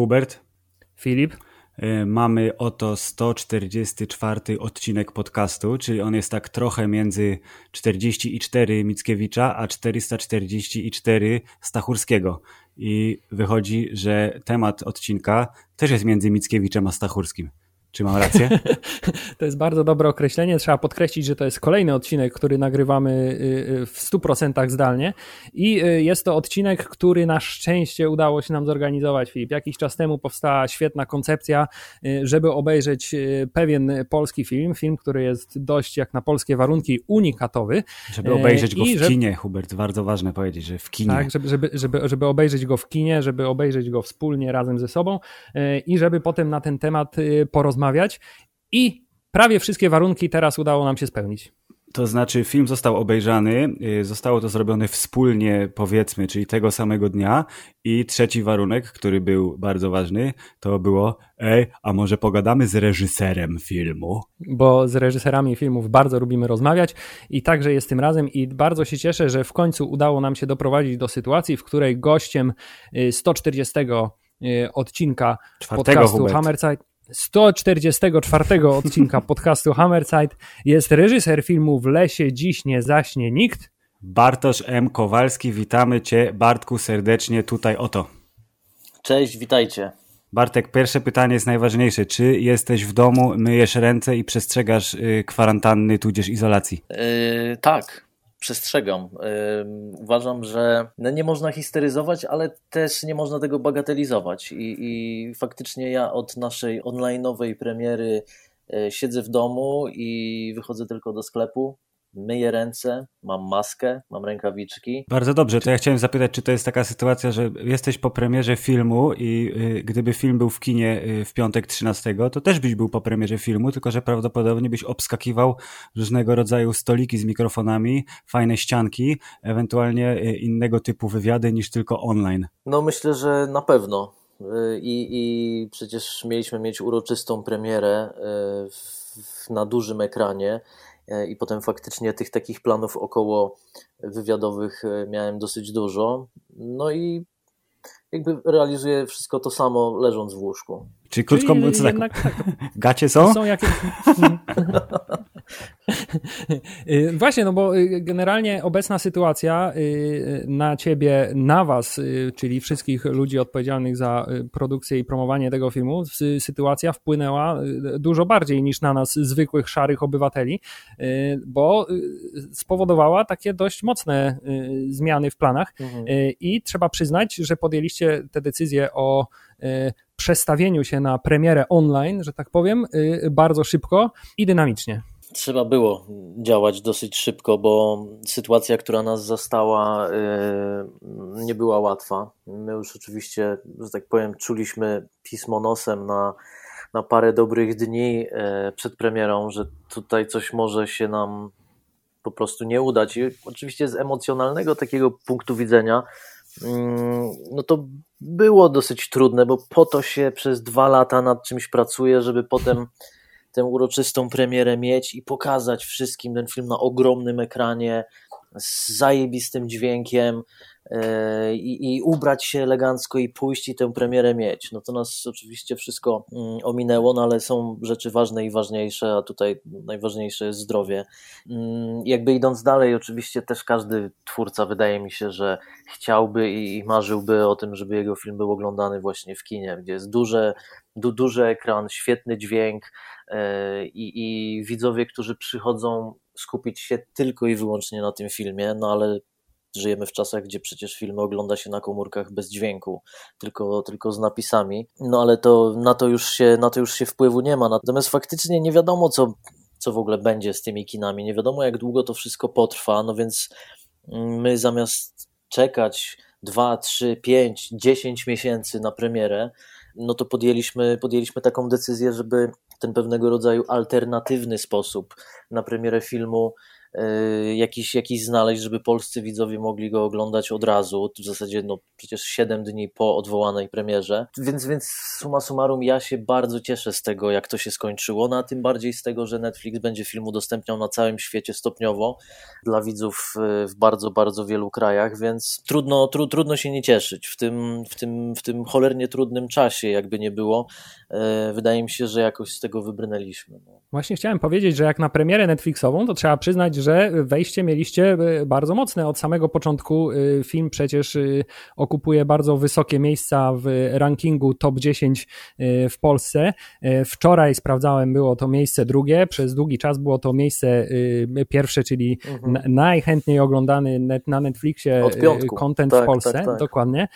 Hubert, Filip, y, mamy oto 144 odcinek podcastu, czyli on jest tak trochę między 44 Mickiewicza, a 444 Stachurskiego. I wychodzi, że temat odcinka też jest między Mickiewiczem a Stachurskim. Czy mam rację? To jest bardzo dobre określenie. Trzeba podkreślić, że to jest kolejny odcinek, który nagrywamy y, y, w 100% zdalnie. I y, jest to odcinek, który na szczęście udało się nam zorganizować, Filip. Jakiś czas temu powstała świetna koncepcja, żeby obejrzeć pewien polski film. Film, który jest dość jak na polskie warunki unikatowy. Żeby obejrzeć go w żeby... kinie, Hubert. Bardzo ważne powiedzieć, że w kinie. Tak, żeby, żeby, żeby, żeby obejrzeć go w kinie, żeby obejrzeć go wspólnie razem ze sobą i żeby potem na ten temat porozmawiać rozmawiać i prawie wszystkie warunki teraz udało nam się spełnić. To znaczy, film został obejrzany, y, zostało to zrobione wspólnie, powiedzmy, czyli tego samego dnia. I trzeci warunek, który był bardzo ważny, to było: Ej, a może pogadamy z reżyserem filmu? Bo z reżyserami filmów bardzo lubimy rozmawiać i także jest tym razem. I bardzo się cieszę, że w końcu udało nam się doprowadzić do sytuacji, w której gościem 140 y, y, odcinka Czwartego, podcastu Hammerside 144 odcinka podcastu Hammerside jest reżyser filmu W lesie dziś nie zaśnie nikt. Bartosz M. Kowalski, witamy Cię Bartku serdecznie tutaj oto. Cześć, witajcie. Bartek, pierwsze pytanie jest najważniejsze. Czy jesteś w domu, myjesz ręce i przestrzegasz y, kwarantanny tudzież izolacji? Yy, tak, przestrzegam. Uważam, że no nie można histeryzować, ale też nie można tego bagatelizować. I, i faktycznie ja od naszej online'owej premiery e, siedzę w domu i wychodzę tylko do sklepu, myję ręce, mam maskę, mam rękawiczki. Bardzo dobrze, to ja chciałem zapytać, czy to jest taka sytuacja, że jesteś po premierze filmu i y, gdyby film był w kinie y, w piątek 13, to też byś był po premierze filmu, tylko że prawdopodobnie byś obskakiwał różnego rodzaju stoliki z mikrofonami, fajne ścianki, ewentualnie y, innego typu wywiady niż tylko online. No myślę, że na pewno. I, i przecież mieliśmy mieć uroczystą premierę w, na dużym ekranie i potem faktycznie tych takich planów około wywiadowych e, miałem dosyć dużo. No i jakby realizuję wszystko to samo leżąc w łóżku. Czyli krótko mówiąc, tak, tak, gacie są? Są jakieś... Y, właśnie, no bo y, generalnie obecna sytuacja y, na ciebie, na was, czyli wszystkich ludzi odpowiedzialnych za produkcję i promowanie tego filmu, sytuacja wpłynęła dużo bardziej niż na nas, zwykłych, szarych obywateli, bo spowodowała takie dość mocne zmiany w planach mhm. i trzeba przyznać, że podjęliście te decyzje o przestawieniu się na premierę online, że tak powiem, bardzo szybko i dynamicznie. Trzeba było działać dosyć szybko, bo sytuacja, która nas zastała, y, nie była łatwa. My już oczywiście, że tak powiem, czuliśmy pismo nosem na, na parę dobrych dni y, przed premierą, że tutaj coś może się nam po prostu nie udać. I oczywiście z emocjonalnego takiego punktu widzenia, mm, no to było dosyć trudne, bo po to się przez dwa lata nad czymś pracuje, żeby potem tę uroczystą premierę mieć i pokazać wszystkim ten film na ogromnym ekranie z zajebistym dźwiękiem yy, i, i ubrać się elegancko i pójść i tę premierę mieć. No to nas oczywiście wszystko mm, ominęło, no ale są rzeczy ważne i ważniejsze, a tutaj najważniejsze jest zdrowie. Mm, jakby idąc dalej, oczywiście też każdy twórca wydaje mi się, że chciałby i marzyłby o tym, żeby jego film był oglądany właśnie w kinie, gdzie jest duże, du, duży ekran, świetny dźwięk, E, i, i widzowie, którzy przychodzą skupić się tylko i wyłącznie na tym filmie, no ale żyjemy w czasach, gdzie przecież filmy ogląda się na komórkach bez dźwięku, tylko, tylko z napisami. No ale to na to już się, na to już się wpływu nie ma. Natomiast faktycznie nie wiadomo, co, co w ogóle będzie z tymi kinami. Nie wiadomo, jak długo to wszystko potrwa. No więc my zamiast czekać 2, 3, 5, 10 miesięcy na premierę, no to podjęliśmy, podjęliśmy taką decyzję, żeby ten pewnego rodzaju alternatywny sposób na premierę filmu jakiś, jakiś znaleźć, żeby polscy widzowie mogli go oglądać od razu, w zasadzie no przecież 7 dni po odwołanej premierze, więc, więc suma summarum ja się bardzo cieszę z tego, jak to się skończyło, no a tym bardziej z tego, że Netflix będzie film udostępniał na całym świecie stopniowo dla widzów y, w bardzo, bardzo wielu krajach, więc trudno, tru, trudno się nie cieszyć w tym, w, tym, w tym cholernie trudnym czasie, jakby nie było. Y, wydaje mi się, że jakoś z tego wybrnęliśmy. No. Właśnie chciałem powiedzieć, że jak na premierę Netflixową, to trzeba przyznać, że wejście mieliście y, bardzo mocne od samego początku. Film przecież okupuje bardzo wysokie miejsca w rankingu top 10 w Polsce. Wczoraj sprawdzałem, było to miejsce drugie, przez długi czas było to miejsce pierwsze, czyli mhm. najchętniej oglądany na Netflixie content tak, w Polsce, tak, tak. dokładnie.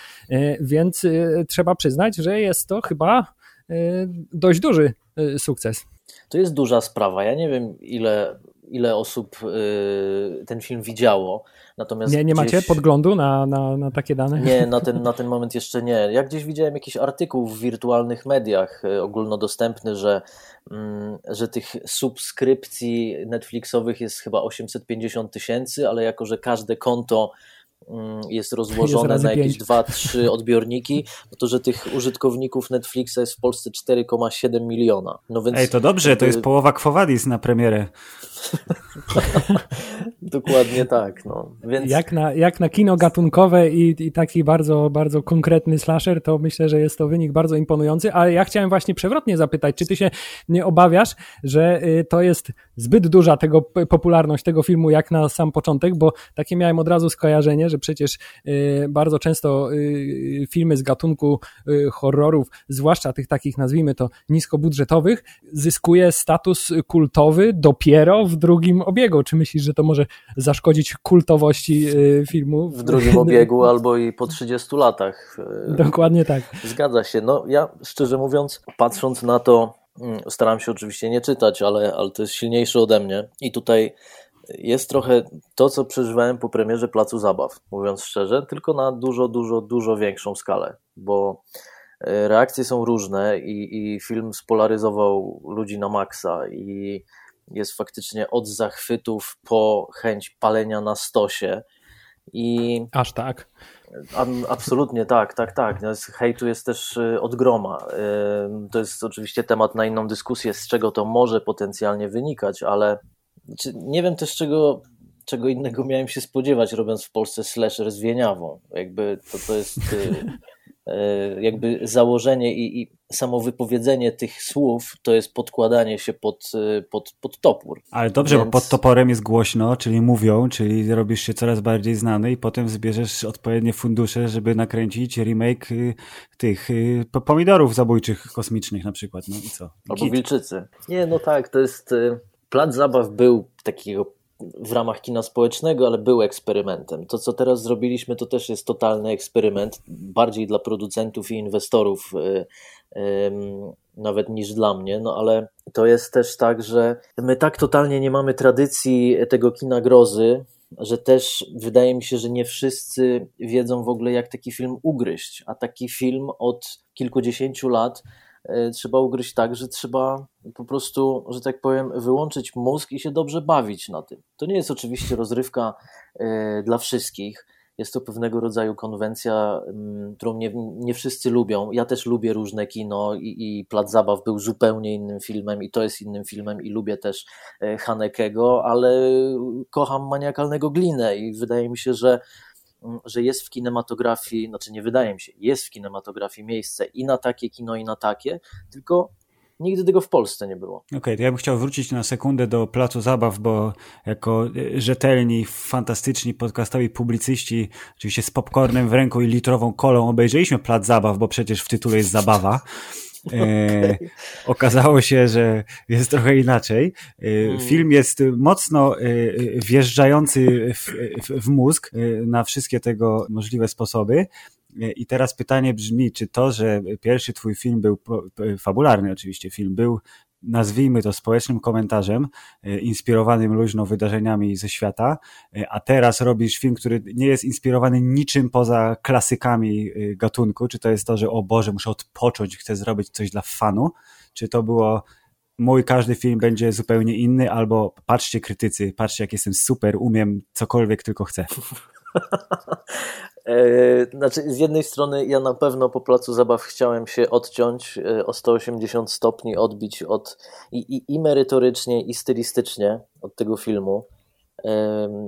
Więc trzeba przyznać, że jest to chyba dość duży sukces. To jest duża sprawa. Ja nie wiem, ile, ile osób ten film widziało. Natomiast nie, nie gdzieś... macie podglądu na, na, na takie dane? Nie, na ten, na ten moment jeszcze nie. Ja gdzieś widziałem jakiś artykuł w wirtualnych mediach ogólnodostępny, że Mm, że tych subskrypcji Netflixowych jest chyba 850 tysięcy, ale jako, że każde konto jest rozłożone jest na jakieś 2-3 odbiorniki, no to że tych użytkowników Netflixa jest w Polsce 4,7 miliona. No więc Ej, to dobrze, to jest połowa Kwowadis na premierę. Dokładnie tak. No. Więc... Jak, na, jak na kino gatunkowe i, i taki bardzo, bardzo konkretny slasher, to myślę, że jest to wynik bardzo imponujący, ale ja chciałem właśnie przewrotnie zapytać, czy ty się nie obawiasz, że y, to jest zbyt duża tego popularność tego filmu jak na sam początek, bo takie miałem od razu skojarzenie, że przecież y, bardzo często y, filmy z gatunku horrorów, zwłaszcza tych takich nazwijmy to niskobudżetowych, zyskuje status kultowy dopiero w drugim obiegu. Czy myślisz, że to może zaszkodzić kultowości filmu. W drugim obiegu albo i po 30 latach. Dokładnie tak. Zgadza się. No ja szczerze mówiąc, patrząc na to, mm, staram się oczywiście nie czytać, ale, ale to jest silniejsze ode mnie i tutaj jest trochę to, co przeżywałem po premierze Placu Zabaw, mówiąc szczerze, tylko na dużo, dużo, dużo większą skalę, bo y, reakcje są różne i, i film spolaryzował ludzi na maksa i jest faktycznie od zachwytów po chęć palenia na stosie. I Aż tak. Absolutnie tak, tak, tak. No, hejtu jest też y, od groma. To jest oczywiście temat na inną dyskusję, z czego to może potencjalnie wynikać, ale nie wiem też czego, czego innego miałem się spodziewać, robiąc w Polsce slasher z Wieniawą. Jakby to, to jest y, E, jakby założenie i, i samo wypowiedzenie tych słów to jest podkładanie się pod, e, pod, pod topór. Ale dobrze, Więc... bo pod toporem jest głośno, czyli mówią, czyli robisz się coraz bardziej znany i potem zbierzesz odpowiednie fundusze, żeby nakręcić remake y, tych y, pomidorów zabójczych kosmicznych na przykład. No i co? Albo wilczycy. Nie, no tak, to jest... Plac zabaw był takiego w ramach kina społecznego, ale był eksperymentem. To, co teraz zrobiliśmy, to też jest totalny eksperyment, bardziej dla producentów i inwestorów, y, nawet niż dla mnie, no ale to jest też tak, że my tak totalnie nie mamy tradycji tego kina grozy, że też wydaje mi się, że nie wszyscy wiedzą w ogóle, jak taki film ugryźć, a taki film od kilkudziesięciu lat trzeba ugryźć tak, że trzeba po prostu, że tak powiem, wyłączyć mózg i się dobrze bawić na tym. To nie jest oczywiście rozrywka e, dla wszystkich. Jest to pewnego rodzaju konwencja, mm, którą nie, nie wszyscy lubią. Ja też lubię różne kino i, i Plac Zabaw był zupełnie innym filmem i to jest innym filmem i lubię też e, Hanekego, ale kocham maniakalnego Glinę i wydaje mi się, że że jest w kinematografii, znaczy nie wydaje mi się, jest w kinematografii miejsce i na takie kino, i na takie, tylko Nigdy tego w Polsce nie było. Okej, okay, to ja bym chciał wrócić na sekundę do Placu Zabaw, bo jako e, rzetelni, fantastyczni podcastowi publicyści, oczywiście z popcornem w ręku i litrową kolą obejrzeliśmy Plac Zabaw, bo przecież w tytule jest zabawa. E, okazało się, że jest trochę inaczej. E, hmm. film jest mocno e, wjeżdżający w, w, w mózg na wszystkie tego możliwe sposoby. I teraz pytanie brzmi, czy to, że pierwszy twój film był, fabularny oczywiście film, był nazwijmy to społecznym komentarzem, e, inspirowanym luźno wydarzeniami ze świata, e, a teraz robisz film, który nie jest inspirowany niczym poza klasykami e, gatunku, czy to jest to, że o Boże, muszę odpocząć, chcę zrobić coś dla fanu, czy to było mój każdy film będzie zupełnie inny, albo patrzcie krytycy, patrzcie jak jestem super, umiem cokolwiek tylko chcę. E, znaczy, z jednej strony ja na pewno po placu zabaw chciałem się odciąć e, o 180 stopni, odbić od i, i, i merytorycznie, i stylistycznie od tego filmu.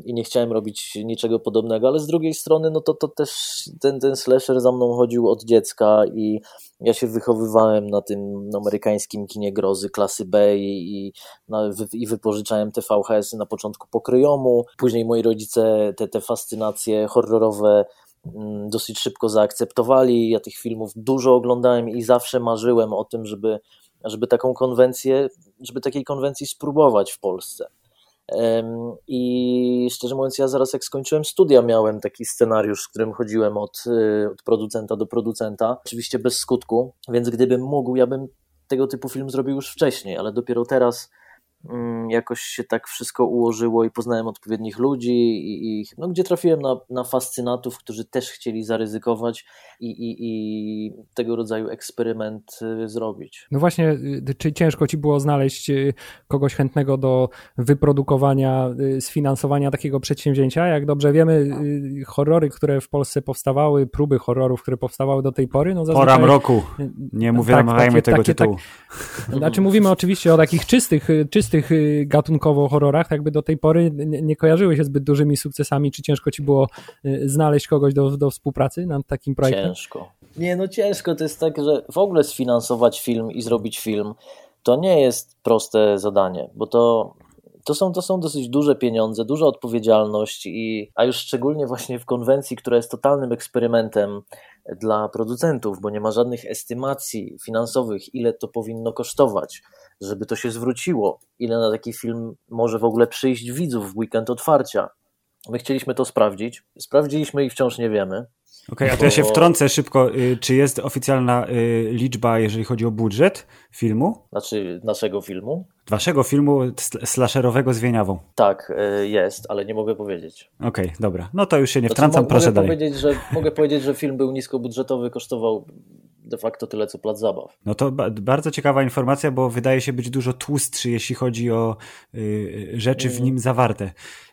I nie chciałem robić niczego podobnego, ale z drugiej strony, no to, to też ten, ten slasher za mną chodził od dziecka i ja się wychowywałem na tym amerykańskim kinie grozy klasy B i, i, no, i wypożyczałem te VHS-y na początku pokryjomu, później moi rodzice te, te fascynacje horrorowe dosyć szybko zaakceptowali. Ja tych filmów dużo oglądałem i zawsze marzyłem o tym, żeby, żeby taką konwencję, żeby takiej konwencji spróbować w Polsce. I szczerze mówiąc, ja zaraz jak skończyłem studia, miałem taki scenariusz, z którym chodziłem od, y, od producenta do producenta, oczywiście bez skutku, więc gdybym mógł, ja bym tego typu film zrobił już wcześniej, ale dopiero teraz Mm, jakoś się tak wszystko ułożyło i poznałem odpowiednich ludzi i, i no, gdzie trafiłem na, na fascynatów, którzy też chcieli zaryzykować i, i, i tego rodzaju eksperyment y, zrobić. No właśnie, y, czy ciężko ci było znaleźć y, kogoś chętnego do wyprodukowania, sfinansowania takiego przedsięwzięcia? Jak dobrze wiemy, horrory, które w Polsce powstawały, próby horrorów, które powstawały do tej pory, no zazwyczaj... Pora mroku. Nie mówię, tak, takie, tego takie, tytułu. Tak, znaczy mówimy oczywiście o takich czystych, czystych tych y, gatunkowo horrorach, jakby do tej pory nie, kojarzyły się zbyt dużymi sukcesami. Czy ciężko ci było y, znaleźć kogoś do, do współpracy nad takim projektem? Ciężko. Nie, no ciężko. To jest tak, że w ogóle sfinansować film i zrobić film to nie jest proste zadanie, bo to to są, to są dosyć duże pieniądze, duża odpowiedzialność, i, a już szczególnie właśnie w konwencji, która jest totalnym eksperymentem dla producentów, bo nie ma żadnych estymacji finansowych, ile to powinno kosztować żeby to się zwróciło, ile na taki film może w ogóle przyjść widzów w weekend otwarcia. My chcieliśmy to sprawdzić. Sprawdziliśmy i wciąż nie wiemy. Okej, okay, a to ja się wtrącę szybko. Y, czy jest oficjalna y, liczba, jeżeli chodzi o budżet filmu? Znaczy naszego filmu? Waszego filmu slasherowego z Wieniawą. Tak, y, jest, ale nie mogę powiedzieć. Okej, okay, dobra. No to już się nie znaczy, wtrącam, proszę mogę dalej. Powiedzieć, że, mogę powiedzieć, że film był niskobudżetowy, kosztował de facto tyle, co plac zabaw. No to ba bardzo ciekawa informacja, bo wydaje się być dużo tłustszy, jeśli chodzi o y, rzeczy w mm. nim zawarte.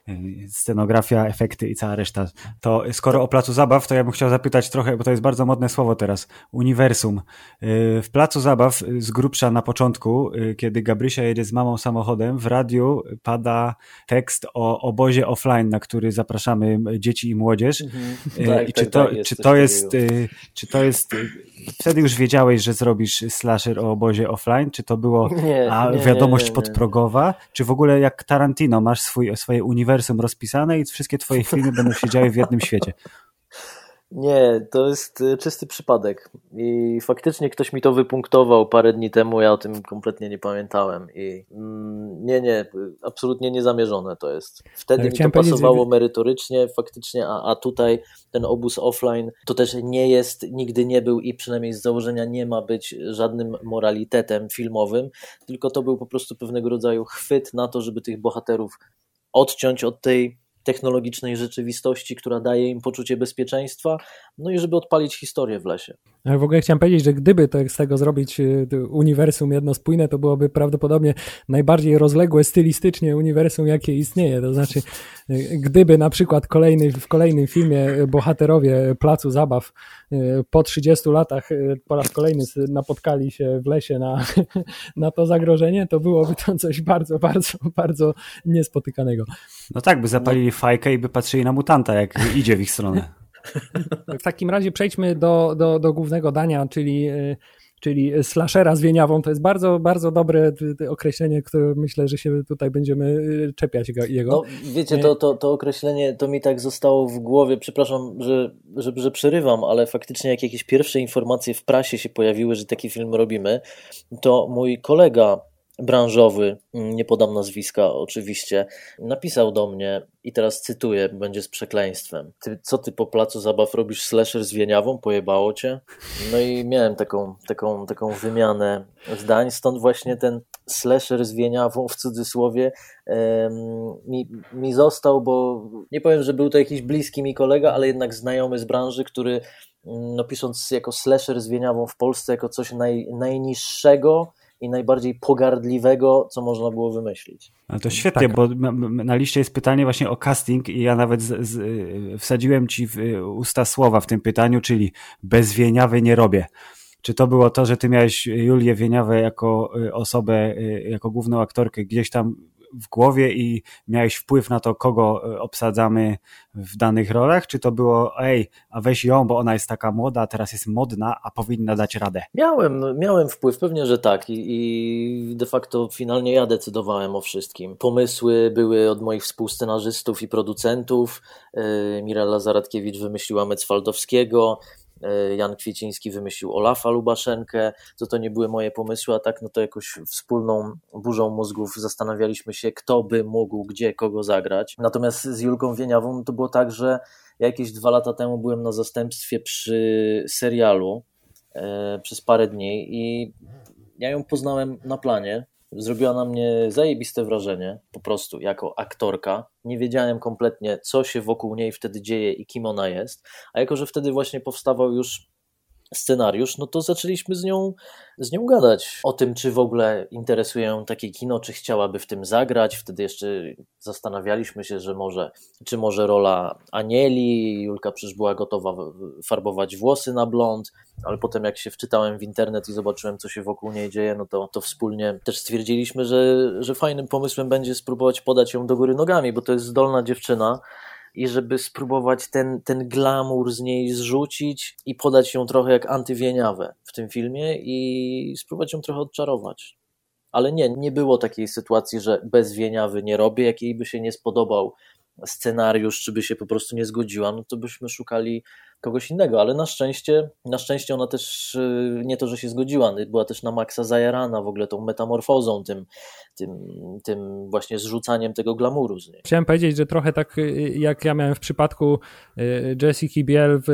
Y, scenografia, efekty i cała reszta. To skoro o placu zabaw, to ja bym chciał zapytać trochę, bo to jest bardzo modne słowo teraz, uniwersum. Y, w placu zabaw z grubsza na początku, y, kiedy Gabrysia jedzie z mamą samochodem, w radiu pada tekst o obozie offline, na który zapraszamy dzieci i młodzież. Mhm. Tak, I czy, tak, to, tak, czy, to jest, czy to jest wtedy już wiedziałeś, że zrobisz slasher o obozie offline? Czy to było nie, a, nie, wiadomość nie, podprogowa? Czy w ogóle jak Tarantino masz swój, swoje uniwersum rozpisane i wszystkie twoje filmy będą się działy w jednym świecie? Nie, to jest y, czysty przypadek. I faktycznie ktoś mi to wypunktował parę dni temu, ja o tym kompletnie nie pamiętałem. I mm, nie, nie, absolutnie niezamierzone to jest. Wtedy mi to pasowało merytorycznie, faktycznie, a, a tutaj ten obóz offline to też nie jest, nigdy nie był i przynajmniej z założenia nie ma być żadnym moralitetem filmowym, tylko to był po prostu pewnego rodzaju chwyt na to, żeby tych bohaterów odciąć od tej technologicznej rzeczywistości, która daje im poczucie bezpieczeństwa, no i żeby odpalić historię w lesie. Ale w ogóle chciałem powiedzieć, że gdyby to z tego zrobić y, uniwersum jednospójne, to byłoby prawdopodobnie najbardziej rozległe stylistycznie uniwersum, jakie istnieje. To znaczy, y, gdyby na przykład kolejny, w kolejnym filmie bohaterowie Placu Zabaw y, po 30 latach po raz kolejny napotkali się w lesie na, na to zagrożenie, to byłoby to coś bardzo, bardzo, bardzo niespotykanego. No tak, by zapalili fajkę i by patrzyli na mutanta, jak idzie w ich stronę. W takim razie przejdźmy do, do, do głównego dania, czyli e, czyli slashera z wieniawą. To jest bardzo, bardzo dobre określenie, które myślę, że się tutaj będziemy e, czepiać jego. No, wiecie, to, to, to określenie to mi tak zostało w głowie. Przepraszam, że, że, że przerywam, ale faktycznie jak jakieś pierwsze informacje w prasie się pojawiły, że taki film robimy, to mój kolega branżowy, mm, nie podam nazwiska oczywiście, napisał do mnie i teraz cytuję, będzie z przekleństwem. Ty, co ty po placu zabaw robisz slasher z Wieniawą? Pojebało cię? No i miałem taką, taką, taką wymianę zdań, stąd właśnie ten slasher z Wieniawą w cudzysłowie mi, mi został, bo nie powiem, że był to jakiś bliski mi kolega, ale jednak znajomy z branży, który mm, no, pisząc jako slasher z Wieniawą w Polsce jako coś naj, najniższego, i najbardziej pogardliwego, co można było wymyślić. No to świetnie, tak. bo na liście jest pytanie właśnie o casting i ja nawet z, z, wsadziłem ci w usta słowa w tym pytaniu, czyli bez wieniawy nie robię. Czy to było to, że ty miałeś Julię Wieniawę jako y, osobę, y, jako główną aktorkę gdzieś tam w głowie i miałeś wpływ na to, kogo y, obsadzamy w danych rolach? Czy to było, ej, a weź ją, bo ona jest taka młoda, teraz jest modna, a powinna dać radę? Miałem, miałem wpływ, pewnie, że tak. I, I de facto finalnie ja decydowałem o wszystkim. Pomysły były od moich współscenarzystów i producentów. Mirella Zaradkiewicz wymyśliła Mecwaldowskiego. E, Jan Kwieciński wymyślił Olafa Lubaszenkę, to to nie były moje pomysły, a tak no to jakoś wspólną burzą mózgów zastanawialiśmy się, kto by mógł gdzie kogo zagrać. Natomiast z Julką Wieniawą to było tak, że ja jakieś dwa lata temu byłem na zastępstwie przy serialu e, przez parę dni i ja ją poznałem na planie Zrobiła na mnie zajebiste wrażenie, po prostu jako aktorka. Nie wiedziałem kompletnie, co się wokół niej wtedy dzieje i kim ona jest. A jako, że wtedy właśnie powstawał już scenariusz, no to zaczęliśmy z nią, z nią gadać o tym, czy w ogóle interesuje ją takie kino, czy chciałaby w tym zagrać. Wtedy jeszcze zastanawialiśmy się, że może, czy może rola Anieli. Julka przecież była gotowa farbować włosy na blond, ale potem jak się wczytałem w internet i zobaczyłem, co się wokół niej dzieje, no to, to wspólnie też stwierdziliśmy, że, że fajnym pomysłem będzie spróbować podać ją do góry nogami, bo to jest zdolna dziewczyna i żeby spróbować ten, ten glamour z niej zrzucić i podać ją trochę jak antywieniawę w tym filmie i spróbować ją trochę odczarować. Ale nie, nie było takiej sytuacji, że bez wieniawy nie robię, jak jej by się nie spodobał scenariusz, czy by się po prostu nie zgodziła, no to byśmy szukali kogoś innego, ale na szczęście, na szczęście ona też y, nie to, że się zgodziła, była też na maksa zajarana w ogóle tą metamorfozą, tym, tym, tym właśnie zrzucaniem tego glamuru z niej. Chciałem powiedzieć, że trochę tak y, jak ja miałem w przypadku y, Jessica Biel w,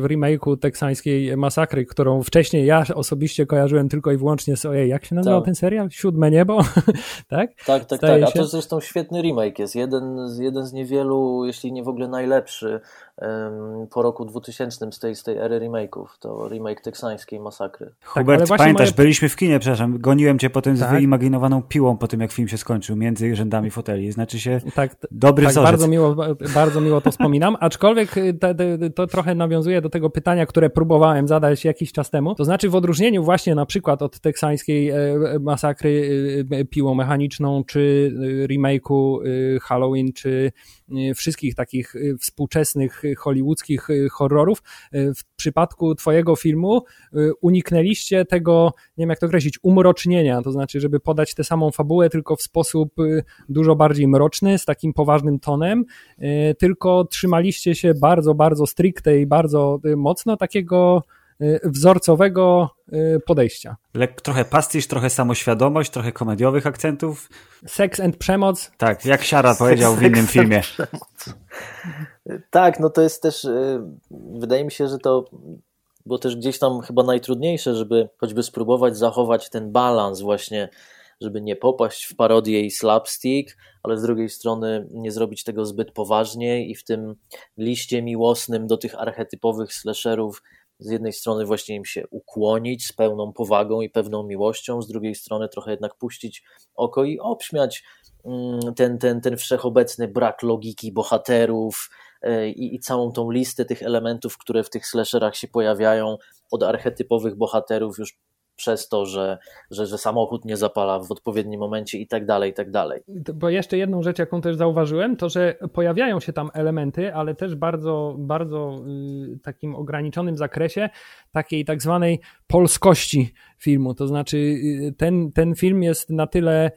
w remake'u teksańskiej masakry, którą wcześniej ja osobiście kojarzyłem tylko i wyłącznie z ojej, jak się nazywał tak. ten serial? Siódme niebo? tak? Tak, tak, Staje tak. A to zresztą świetny remake jest. Jeden, jeden z niewielu, jeśli nie w ogóle najlepszy po roku 2000 z tej, z tej ery remake'ów. To remake teksańskiej masakry. Tak, Hubert, pamiętasz, moje... byliśmy w kinie, przepraszam, goniłem cię potem tak? z wyimaginowaną piłą po tym, jak film się skończył, między rzędami foteli. Znaczy się tak, dobry tak, wzorzec. Bardzo miło, bardzo miło to wspominam, aczkolwiek y, to, to trochę nawiązuje do tego pytania, które próbowałem zadać jakiś czas temu. To znaczy w odróżnieniu właśnie na przykład od teksańskiej e, masakry e, piłą mechaniczną, czy remake'u Halloween, czy wszystkich takich współczesnych hollywoodzkich y, horrorów. Y, w przypadku twojego filmu y, uniknęliście tego, nie wiem jak to określić, umrocznienia, to znaczy, żeby podać tę samą fabułę, tylko w sposób dużo bardziej mroczny, z takim poważnym tonem, tylko trzymaliście się bardzo, bardzo stricte i bardzo mocno takiego wzorcowego podejścia. Lek, trochę pastisz, trochę samoświadomość, trochę komediowych akcentów. Seks and przemoc. Tak, jak Siara powiedział w innym filmie. Tak, no to jest też, y, wydaje mi się, że to było też gdzieś tam chyba najtrudniejsze, żeby choćby spróbować zachować ten balans właśnie, żeby nie popaść w parodię i slapstick, ale z drugiej strony nie zrobić tego zbyt poważnie i w tym liście miłosnym do tych archetypowych slasherów z jednej strony właśnie im się ukłonić z pełną powagą i pewną miłością, z drugiej strony trochę jednak puścić oko i obśmiać mm, ten, ten, ten wszechobecny brak logiki bohaterów e, i, i całą tą listę tych elementów, które w tych slasherach się pojawiają, od archetypowych bohaterów już przez to, że, że, że samochód nie zapala w odpowiednim momencie i tak dalej, i tak dalej. Bo jeszcze jedną rzecz, jaką też zauważyłem, to że pojawiają się tam elementy, ale też bardzo, bardzo y, takim ograniczonym zakresie takiej tak zwanej polskości filmu. To znaczy y, ten, ten film jest na tyle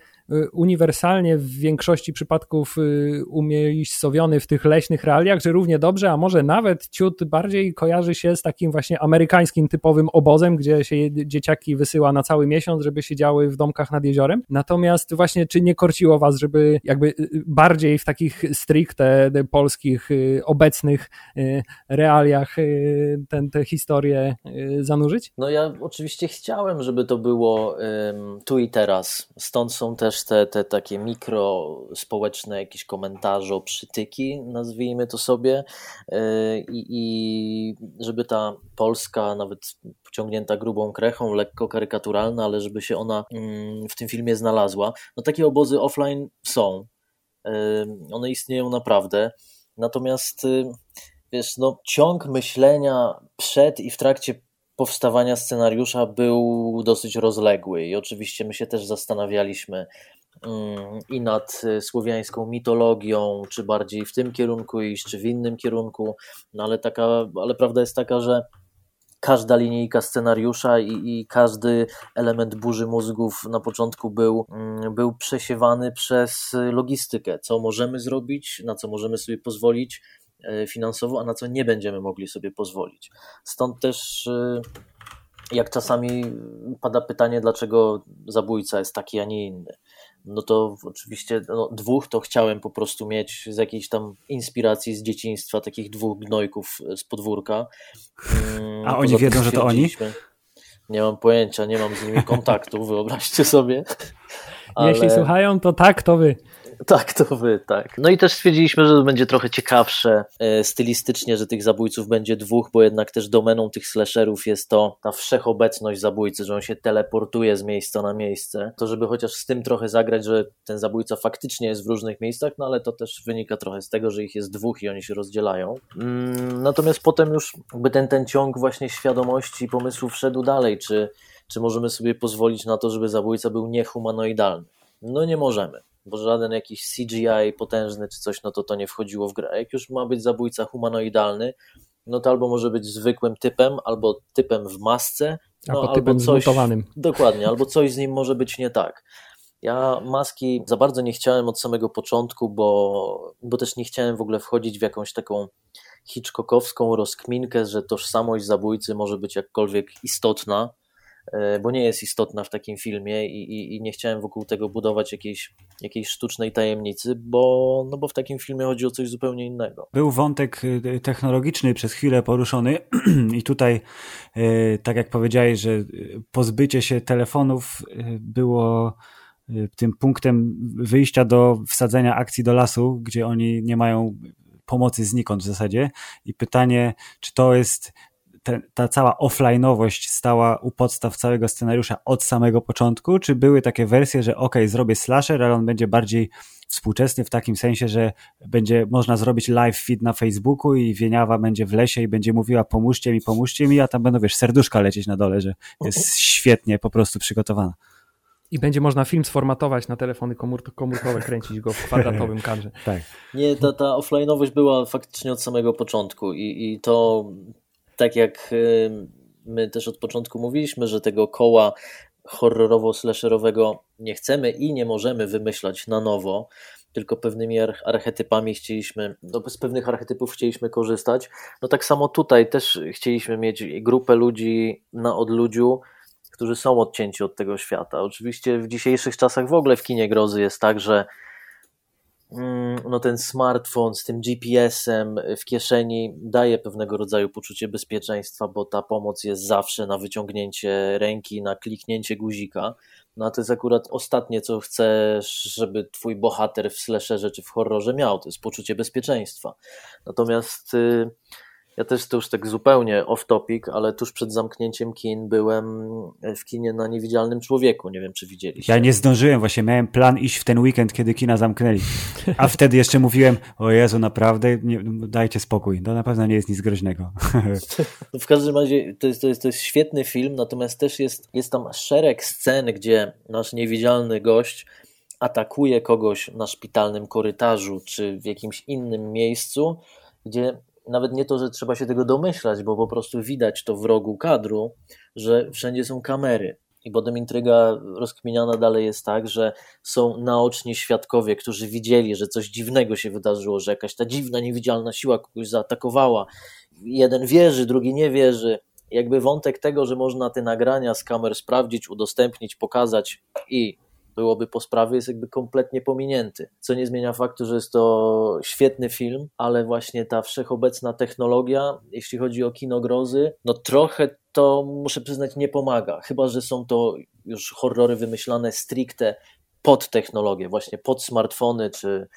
uniwersalnie w większości przypadków y, umiejscowiony w tych leśnych realiach, że równie dobrze, a może nawet ciut bardziej kojarzy się z takim właśnie amerykańskim typowym obozem, gdzie się dzieciaki wysyła na cały miesiąc, żeby siedziały w domkach nad jeziorem. Natomiast właśnie czy nie korciło was, żeby jakby y, bardziej w takich stricte polskich, obecnych realiach tę historię zanurzyć? No ja oczywiście chciałem, żeby to było tu i teraz. Stąd są też te, te takie mikro społeczne jakieś komentarze, przytyki, nazwijmy to sobie. E, I, I żeby ta Polska, nawet pociągnięta grubą krechą, lekko karykaturalna, ale żeby się ona mm, w tym filmie znalazła. No takie obozy offline są. One istnieją naprawdę. Natomiast y, wiesz, no, ciąg myślenia przed i w trakcie powstawania scenariusza był dosyć rozległy i oczywiście my się też zastanawialiśmy mm, i nad y, słowiańską mitologią, czy bardziej w tym kierunku iść, czy w innym kierunku, no ale, taka, ale prawda jest taka, że każda linijka scenariusza i, i, każdy element burzy mózgów na początku był, mm, był przesiewany przez logistykę, co możemy zrobić, na co możemy sobie pozwolić, finansowo, a na co nie będziemy mogli sobie pozwolić. Stąd też e, jak czasami pada pytanie, dlaczego zabójca jest taki, a nie inny, no to oczywiście no, dwóch to chciałem po prostu mieć z jakiejś tam inspiracji z dzieciństwa, takich dwóch gnojków z podwórka. Mm, a oni wiedzą, że to oni? Nie mam pojęcia, nie mam z nimi kontaktu, wyobraźcie sobie. Ale... Jeśli słuchają, to tak, to wy. Tak, to wy, tak. No i też stwierdziliśmy, że to będzie trochę ciekawsze e, stylistycznie, że tych zabójców będzie dwóch, bo jednak też domeną tych slasherów jest to ta wszechobecność zabójcy, że on się teleportuje z miejsca na miejsce. To, żeby chociaż z tym trochę zagrać, że ten zabójca faktycznie jest w różnych miejscach, no ale to też wynika trochę z tego, że ich jest dwóch i oni się rozdzielają. Mm, natomiast potem już jakby ten, ten ciąg właśnie świadomości i pomysłów szedł dalej, czy, czy możemy sobie pozwolić na to, żeby zabójca był niehumanoidalny. No nie możemy bo żaden jakiś CGI potężny czy coś, no to to nie wchodziło w grę. Jak już ma być zabójca humanoidalny, no to albo może być zwykłym typem, albo typem w masce, no, albo typem coś, zmutowanym. Dokładnie, albo coś z nim może być nie tak. Ja maski za bardzo nie chciałem od samego początku, bo, bo też nie chciałem w ogóle wchodzić w jakąś taką hitchcockowską rozkminkę, że tożsamość zabójcy może być jakkolwiek istotna. E, bo nie jest istotna w takim filmie i, i, i, nie chciałem wokół tego budować jakiejś, jakiejś sztucznej tajemnicy, bo, no bo w takim filmie chodzi o coś zupełnie innego. Był wątek y, technologiczny przez chwilę poruszony i tutaj, y, tak jak powiedziałeś, że pozbycie się telefonów y, było tym punktem wyjścia do wsadzenia akcji do lasu, gdzie oni nie mają pomocy znikąd w zasadzie i pytanie, czy to jest te, ta cała offline'owość stała u podstaw całego scenariusza od samego początku, czy były takie wersje, że ok, zrobię slasher, ale on będzie bardziej współczesny w takim sensie, że będzie można zrobić live feed na Facebooku i Wieniawa będzie w lesie i będzie mówiła pomóżcie mi, pomóżcie mi, a tam będą, wiesz, serduszka lecieć na dole, że jest świetnie po prostu przygotowana. I będzie można film sformatować na telefony komór komórkowe, kręcić go w kwadratowym kadrze. tak. Nie, ta, ta offline'owość była faktycznie od samego początku i, i to tak jak y, my też od początku mówiliśmy, że tego koła horrorowo-slasherowego nie chcemy i nie możemy wymyślać na nowo, tylko pewnymi archetypami chcieliśmy, no z pewnych archetypów chcieliśmy korzystać. No tak samo tutaj też chcieliśmy mieć grupę ludzi na odludziu, którzy są odcięci od tego świata. Oczywiście w dzisiejszych czasach w ogóle w kinie grozy jest tak, że no ten smartfon z tym GPS-em w kieszeni daje pewnego rodzaju poczucie bezpieczeństwa, bo ta pomoc jest zawsze na wyciągnięcie ręki, na kliknięcie guzika. No a to jest akurat ostatnie, co chcesz, żeby twój bohater w slasherze czy w horrorze miał, to jest poczucie bezpieczeństwa. Natomiast y, ja też to już tak zupełnie off topic, ale tuż przed zamknięciem kin byłem w kinie na Niewidzialnym Człowieku. Nie wiem, czy widzieliście. Ja nie zdążyłem, właśnie miałem plan iść w ten weekend, kiedy kina zamknęli. A wtedy jeszcze mówiłem, o Jezu, naprawdę, nie, dajcie spokój, to na pewno nie jest nic groźnego. w każdym razie to jest, to jest, to jest świetny film, natomiast też jest, jest tam szereg scen, gdzie nasz niewidzialny gość atakuje kogoś na szpitalnym korytarzu, czy w jakimś innym miejscu, gdzie nawet nie to, że trzeba się tego domyślać, bo po prostu widać to w rogu kadru, że wszędzie są kamery. I potem intryga rozkminiana dalej jest tak, że są naoczni świadkowie, którzy widzieli, że coś dziwnego się wydarzyło, że jakaś ta dziwna, niewidzialna siła kogoś zaatakowała. Jeden wierzy, drugi nie wierzy. Jakby wątek tego, że można te nagrania z kamer sprawdzić, udostępnić, pokazać i byłoby po sprawie, jest jakby kompletnie pominięty. Co nie zmienia faktu, że jest to świetny film, ale właśnie ta wszechobecna technologia, jeśli chodzi o kino grozy, no trochę to muszę przyznać nie pomaga, chyba że są to już horrory wymyślane stricte pod technologię, właśnie pod smartfony czy,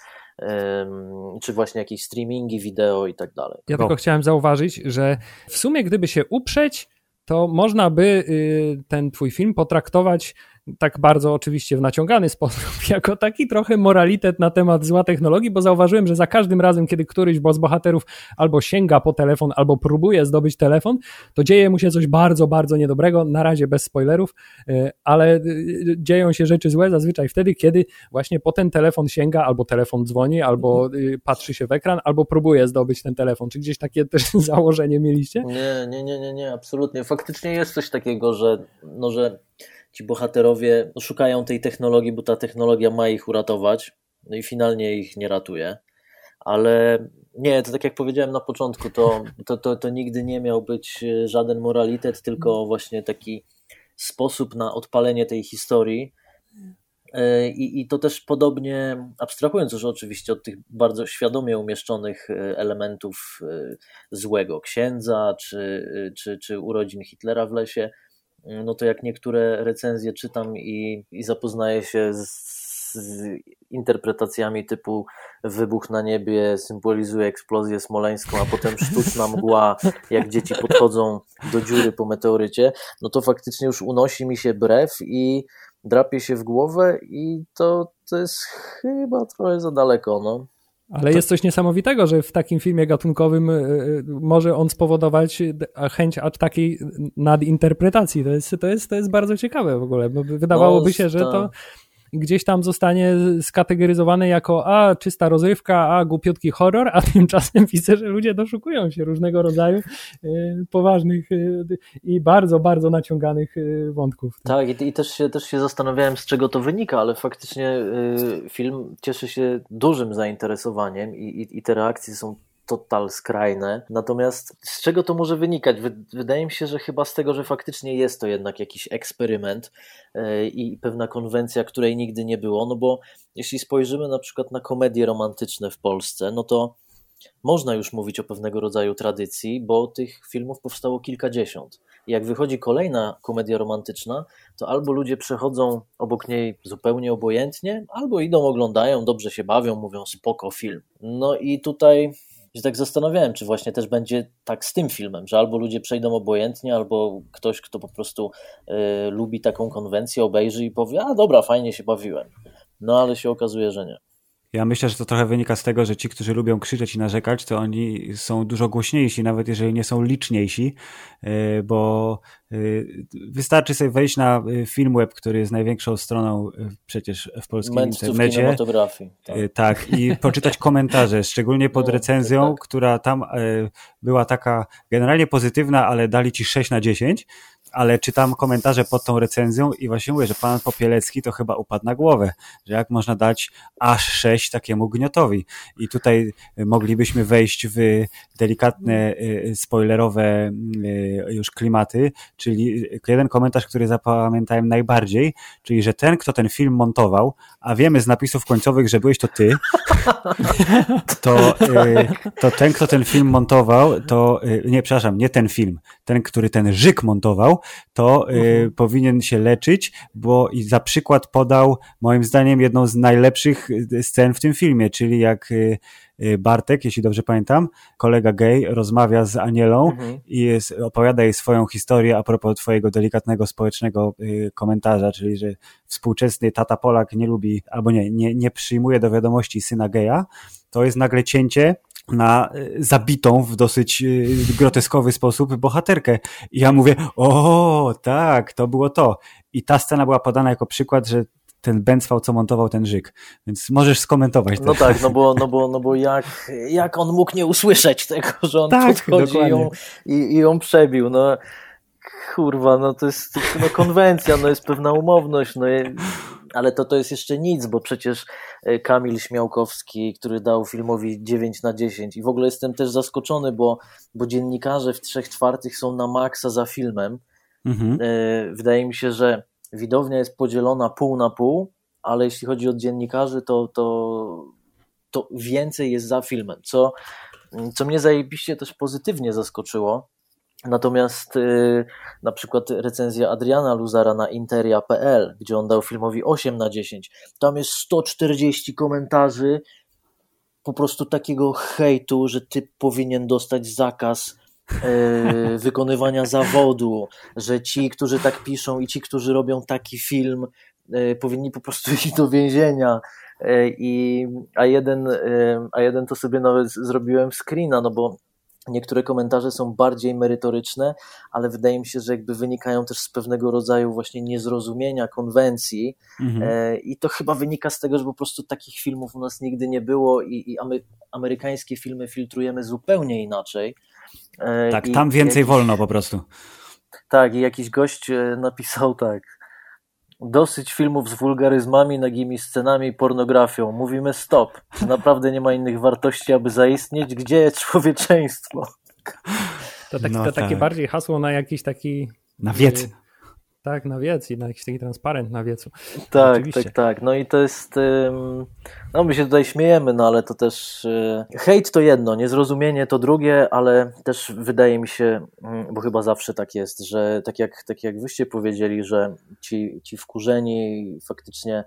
czy właśnie jakieś streamingi wideo i tak dalej. Ja tylko chciałem zauważyć, że w sumie gdyby się uprzeć, to można by y, ten twój film potraktować tak bardzo oczywiście w naciągany sposób, jako taki trochę moralitet na temat zła technologii, bo zauważyłem, że za każdym razem, kiedy któryś z bohaterów albo sięga po telefon, albo próbuje zdobyć telefon, to dzieje mu się coś bardzo, bardzo niedobrego, na razie bez spoilerów, e, ale e, dzieją się rzeczy złe zazwyczaj wtedy, kiedy właśnie po ten telefon sięga, albo telefon dzwoni, albo e, patrzy się w ekran, albo próbuje zdobyć ten telefon. Czy gdzieś takie też założenie mieliście? Nie, nie, nie, nie, nie, absolutnie. Faktycznie jest coś takiego, że, no, że ci bohaterowie szukają tej technologii, bo ta technologia ma ich uratować, no i finalnie ich nie ratuje. Ale nie, to tak jak powiedziałem na początku, to, to, to, to nigdy nie miał być e, żaden moralitet, tylko właśnie taki sposób na odpalenie tej historii. E, I, I to też podobnie, abstrahując już oczywiście od tych bardzo świadomie umieszczonych e, elementów złego księdza, czy, czy, czy urodzin Hitlera w lesie, no to jak niektóre recenzje czytam i, i zapoznaję się z, z interpretacjami typu wybuch na niebie symbolizuje eksplozję smoleńską, a potem sztuczna mgła, jak dzieci podchodzą do dziury po meteorycie, no to faktycznie już unosi mi się brew i drapie się w głowę i to, to jest chyba trochę za daleko, no. Ale to... jest coś niesamowitego, że w takim filmie gatunkowym e, e, może on spowodować chęć aż takiej nadinterpretacji. To jest, to, jest, to jest bardzo ciekawe w ogóle, bo wydawałoby no, się, że to gdzieś tam zostanie skategoryzowane jako a, czysta rozrywka, a, głupiutki horror, a tymczasem widzę, że ludzie doszukują się różnego rodzaju y, poważnych y, i bardzo, bardzo naciąganych y, wątków. Tak, i, i, też, się, też się zastanawiałem, z czego to wynika, ale faktycznie film cieszy się dużym zainteresowaniem i, i, i te reakcje są total skrajne. Natomiast z czego to może wynikać? Wydaje mi się, że chyba z tego, że faktycznie jest to jednak jakiś eksperyment e, i pewna konwencja, której nigdy nie było. No bo jeśli spojrzymy na przykład na komedie romantyczne w Polsce, no to można już mówić o pewnego rodzaju tradycji, bo tych filmów powstało kilkadziesiąt. I jak wychodzi kolejna komedia romantyczna, to albo ludzie przechodzą obok niej zupełnie obojętnie, albo idą, oglądają, dobrze się bawią, mówią spoko film. No i tutaj się tak zastanawiałem, czy właśnie też będzie tak z tym filmem, że albo ludzie przejdą obojętnie, albo ktoś, kto po prostu y, lubi taką konwencję, obejrzy i powie, a dobra, fajnie się bawiłem. No ale się okazuje, że nie. Ja myślę, że to trochę wynika z tego, że ci, którzy lubią krzyczeć i narzekać, to oni są dużo głośniejsi, nawet jeżeli nie są liczniejsi, e, bo e, wystarczy sobie wejść na e, Filmweb, który jest największą stroną przecież w polskim internecie. Tak. tak, i poczytać komentarze, szczególnie pod no, recenzją, tak. która tam była taka generalnie pozytywna, ale dali ci 6 na 10 ale czytam komentarze pod tą recenzją i właśnie mówię, że pan Popielecki to chyba upadł na głowę, że jak można dać aż sześć takiemu gniotowi. I tutaj moglibyśmy wejść w delikatne, y, spoilerowe y, już klimaty, czyli jeden komentarz, który zapamiętałem najbardziej, czyli, że ten, kto ten film montował, a wiemy z napisów końcowych, że byłeś to ty, to, y, to ten, kto ten film montował, to, nie, przepraszam, nie ten film, ten, który ten żyk montował, to y, mhm. powinien się leczyć, bo i za przykład podał moim zdaniem jedną z najlepszych y, scen w tym filmie, czyli jak y, Bartek, jeśli dobrze pamiętam, kolega gay, rozmawia z Anielą mhm. i jest, opowiada jej swoją historię a propos twojego delikatnego społecznego komentarza, czyli że współczesny tata Polak nie lubi, albo nie, nie, nie przyjmuje do wiadomości syna geja, to jest nagle cięcie na y, zabitą w dosyć y, groteskowy sposób bohaterkę. I ja mówię, o tak, to było to. I ta scena była podana jako przykład, że ten Bęcwał, co montował ten żyk. Więc możesz skomentować. No tak, no bo, no bo, no bo jak, jak on mógł nie usłyszeć tego, że on tak, podchodzi i ją, i, i ją przebił. No kurwa, no to jest no, konwencja, no jest pewna umowność, no ale to, to jest jeszcze nic, bo przecież e, Kamil Śmiałkowski, który dał filmowi 9 na 10 i w ogóle jestem też zaskoczony, bo, bo dziennikarze w trzech czwartych są na maksa za filmem. Mhm. E, wydaje mi się, że widownia jest podzielona pół na pół, ale jeśli chodzi o dziennikarzy, to, to, to więcej jest za filmem, co, co mnie zajebiście też pozytywnie zaskoczyło, Natomiast y, na przykład recenzja Adriana Luzara na interia.pl, gdzie on dał filmowi 8 na 10, tam jest 140 komentarzy po prostu takiego hejtu, że ty powinien dostać zakaz y, wykonywania zawodu, że ci, którzy tak piszą i ci, którzy robią taki film, y, powinni po prostu iść do więzienia. I, a, jeden, a jeden to sobie nawet zrobiłem screena, no bo Niektóre komentarze są bardziej merytoryczne, ale wydaje mi się, że jakby wynikają też z pewnego rodzaju właśnie niezrozumienia konwencji mhm. E, i to chyba wynika z tego, że po prostu takich filmów u nas nigdy nie było i, i amerykańskie filmy filtrujemy zupełnie inaczej. E, tak, I tam więcej jakiś, wolno po prostu. Tak, i jakiś gość e, napisał tak, Dosyć filmów z wulgaryzmami, nagimi scenami, pornografią. Mówimy stop. Naprawdę nie ma innych wartości, aby zaistnieć. Gdzie jest człowieczeństwo? To, tak, no to tak. takie bardziej hasło na jakiś taki. Na wiec. Tak, na wiec i na jakiś taki transparent na wiecu. Tak, tak, tak. No i to jest. No my się tutaj śmiejemy, no ale to też. Y, hejt to jedno, niezrozumienie to drugie, ale też wydaje mi się, mm, bo chyba zawsze tak jest, że tak jak, tak jak wyście powiedzieli, że ci, ci wkurzeni faktycznie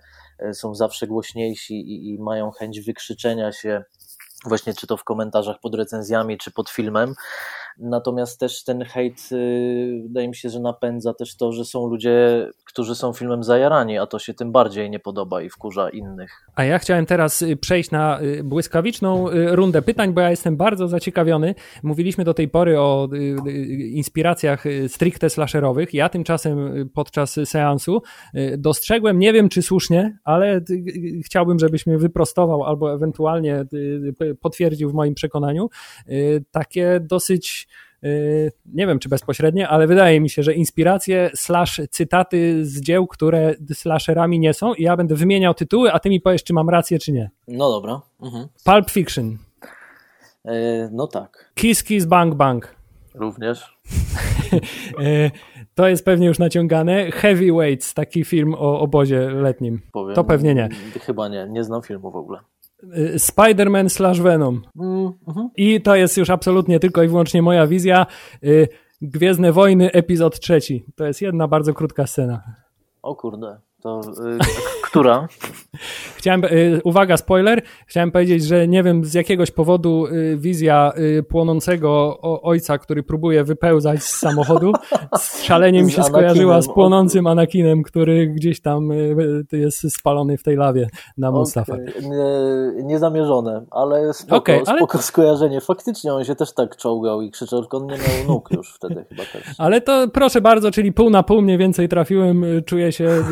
y, są zawsze głośniejsi i, i mają chęć wykrzyczenia się właśnie czy to w komentarzach pod recenzjami, czy pod filmem. Natomiast też ten hejt, y, wydaje mi się, że napędza też to, że są ludzie, którzy są filmem zajarani, a to się tym bardziej nie podoba i wkurza innych. A ja chciałem teraz y, przejść na y, błyskawiczną rundę pytań, bo ja jestem bardzo zaciekawiony. Mówiliśmy do tej pory o inspiracjach stricte slasherowych. Ja tymczasem podczas seansu dostrzegłem, nie wiem czy słusznie, ale chciałbym, żebyś mnie wyprostował albo ewentualnie potwierdził w moim przekonaniu, takie dosyć nie wiem czy bezpośrednie, ale wydaje mi się, że inspiracje slash cytaty z dzieł, które slasherami nie są i ja będę wymieniał tytuły, a ty mi powiesz, czy mam rację, czy nie. No dobra. Mhm. Pulp Fiction. Yy, no tak. Kiss Kiss Bang Bang. Również. yy, to jest pewnie już naciągane. Heavyweights, taki film o obozie letnim. Powiem, to pewnie nie. Chyba nie, nie znam filmu w ogóle. Y, Spider-Man slash Venom. Mm, uh-huh. I to jest już absolutnie tylko i wyłącznie moja wizja. Y, Gwiezdne Wojny, epizod trzeci. To jest jedna bardzo krótka scena. O kurde. To y, która? Chciałem, y, uwaga, spoiler. Chciałem powiedzieć, że nie wiem z jakiegoś powodu y, wizja płonącego ojca, który próbuje wypełzać z samochodu, z szalenie mi się skojarzyła z płonącym Anakinem, który gdzieś tam jest spalony w tej lawie na Mustafa. Okay. Nie, niezamierzone, ale spoko, okay, ale... spoko skojarzenie. Faktycznie on się też tak czołgał i krzyczał, tylko on nie miał nóg już wtedy chyba też. Ale to proszę bardzo, czyli pół na pół mniej więcej trafiłem, czuję się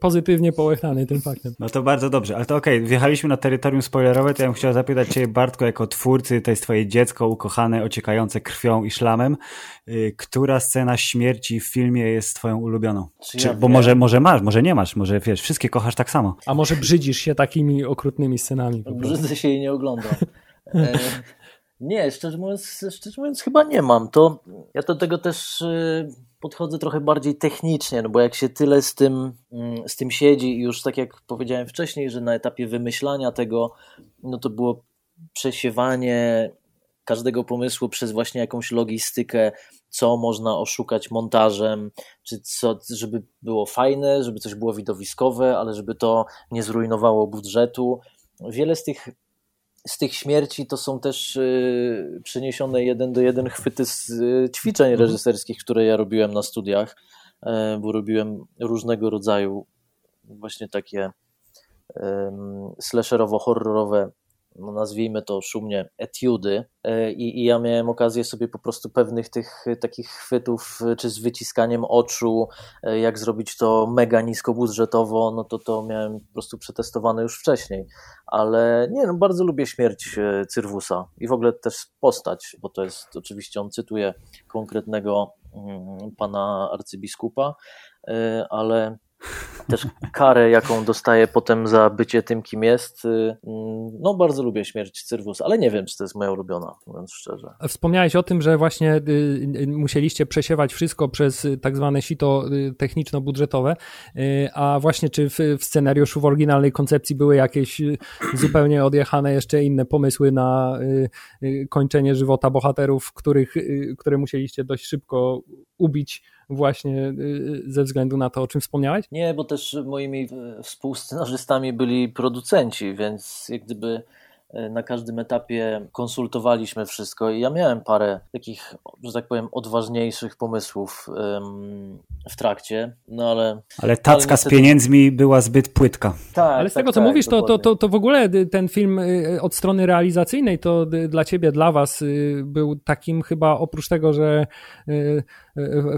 pozytywnie połechtany tym faktem. No to bardzo dobrze, ale to okej, okay. wjechaliśmy na terytorium spoilerowe, to ja bym chciał zapytać Cię, Bartko, jako twórcy, to jest Twoje dziecko ukochane, ociekające krwią i szlamem. Y, która scena śmierci w filmie jest Twoją ulubioną? Czy, Czy, bo może, może masz, może nie masz, może wiesz, wszystkie kochasz tak samo. A może brzydzisz się takimi okrutnymi scenami? Brzydzę się i nie oglądam. E, nie, szczerze mówiąc, szczerze mówiąc, chyba nie mam. To ja do tego też y, podchodzę trochę bardziej technicznie, no bo jak się tyle z tym, mm, z tym siedzi już tak jak powiedziałem wcześniej, że na etapie wymyślania tego, no to było przesiewanie każdego pomysłu przez właśnie jakąś logistykę, co można oszukać montażem, czy co, żeby było fajne, żeby coś było widowiskowe, ale żeby to nie zrujnowało budżetu. Wiele z tych z tych śmierci to są też y, przeniesione jeden do jeden chwyty z y, ćwiczeń mhm. reżyserskich, które ja robiłem na studiach, e, bo robiłem różnego rodzaju właśnie takie slasherowo-horrorowe no nazwijmy to szumnie, etiudy. E, I, i ja miałem okazję sobie po prostu pewnych tych takich chwytów, czy z wyciskaniem oczu, e, jak zrobić to mega niskobudżetowo, no to to miałem po prostu przetestowane już wcześniej, ale nie, no bardzo lubię śmierć e, Cyrwusa i w ogóle też postać, bo to jest oczywiście, on cytuje konkretnego mm, pana arcybiskupa, ale też karę, jaką dostaje potem za bycie tym, kim jest. Y, no, bardzo lubię śmierć Cyrwus, ale nie wiem, czy to jest moja ulubiona, mówiąc szczerze. Wspomniałeś o tym, że właśnie y, y, musieliście przesiewać wszystko przez tak zwane sito techniczno-budżetowe, a właśnie czy w, w scenariuszu w oryginalnej koncepcji były jakieś zupełnie odjechane jeszcze inne pomysły na kończenie żywota bohaterów, których, które musieliście dość szybko ubić właśnie y, ze względu na to, o czym wspomniałeś? Nie, bo też moimi e, współscenarzystami byli producenci, więc jak gdyby na każdym etapie konsultowaliśmy wszystko i ja miałem parę takich, że tak powiem, odważniejszych pomysłów w trakcie, no ale... Ale tacka ale niestety... z pieniędzmi była zbyt płytka. Tak, ale z tak, tego, co tak, mówisz, to, to, to, to w ogóle ten film y, od strony realizacyjnej to dla ciebie, dla was y, był takim chyba, oprócz tego, że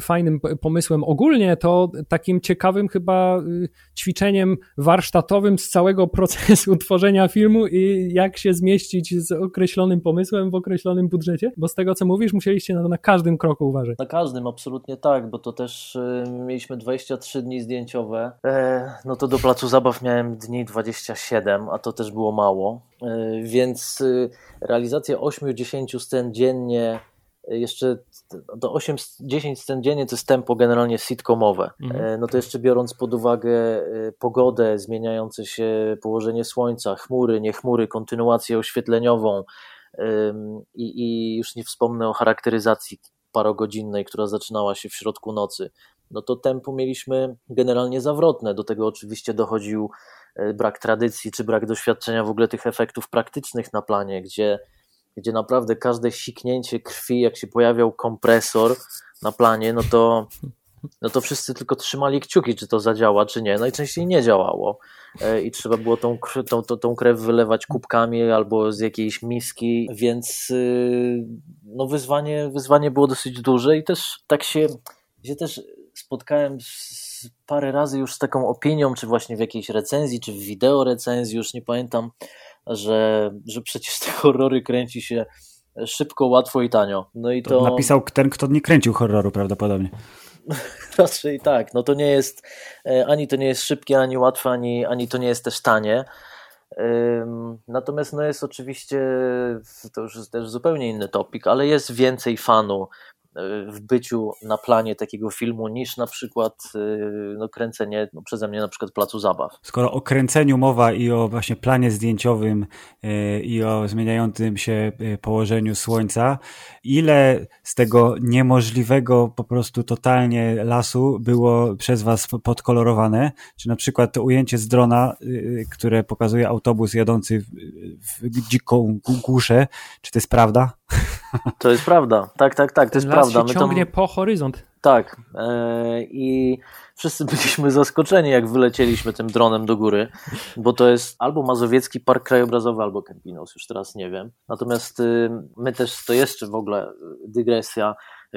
fajnym pomysłem. Ogólnie, to takim ciekawym chyba y, ćwiczeniem warsztatowym z całego procesu tworzenia filmu i jak się zmieścić z określonym pomysłem w określonym budżecie, bo z tego co mówisz, musieliście na na każdym kroku uważać. Na każdym, absolutnie tak, bo to też y, mieliśmy 23 dni zdjęciowe, e, no to do placu zabaw miałem dni 27, a to też było mało, e, więc y, realizacja 8-10 scen dziennie jeszcze do 8-10 scen dziennie to jest tempo generalnie sitcomowe. Mhm. E, no to jeszcze biorąc pod uwagę e, pogodę, zmieniające się położenie słońca, chmury, nie chmury, kontynuację oświetleniową i, i już nie wspomnę o charakteryzacji parogodzinnej, która zaczynała się w środku nocy. No to tempo mieliśmy generalnie zawrotne. Do tego oczywiście dochodził e, brak tradycji czy brak doświadczenia w ogóle tych efektów praktycznych na planie, gdzie gdzie naprawdę każde siknięcie krwi, jak się pojawiał kompresor na planie, no to, no to wszyscy tylko trzymali kciuki, czy to zadziała, czy nie. Najczęściej nie działało e, i trzeba było tą, tą, tą, krew wylewać kubkami albo z jakiejś miski, więc y, no wyzwanie, wyzwanie było dosyć duże i też tak się, się też spotkałem parę razy już z taką opinią, czy właśnie w jakiejś recenzji, czy w wideo recenzji, już nie pamiętam, że, że przecież te horrory kręci się szybko, łatwo i tanio. No i to... to napisał ten, kto nie kręcił horroru prawdopodobnie. Raczej tak. No to nie jest e, ani to nie jest szybkie, ani łatwe, ani, ani to nie jest też tanie. Natomiast no jest oczywiście, to już jest też zupełnie inny topik, ale jest więcej fanu w byciu na planie takiego filmu niż na przykład y, no, kręcenie no, przeze mnie na przykład placu zabaw. Skoro o kręceniu mowa i o właśnie planie zdjęciowym y, i o zmieniającym się y, położeniu słońca, ile z tego niemożliwego po prostu totalnie lasu było przez was podkolorowane? Czy na przykład to ujęcie z drona, które pokazuje autobus jadący w dziką głuszę, czy to jest prawda? To jest prawda, tak, tak, tak, to jest Las prawda. Się My ciągnie tam... po horyzont. Tak. Yy, I wszyscy byliśmy zaskoczeni, jak wylecieliśmy tym dronem do góry, bo to jest albo Mazowiecki Park Krajobrazowy, albo Campinos, już teraz nie wiem. Natomiast yy, my też, to jeszcze w ogóle dygresja,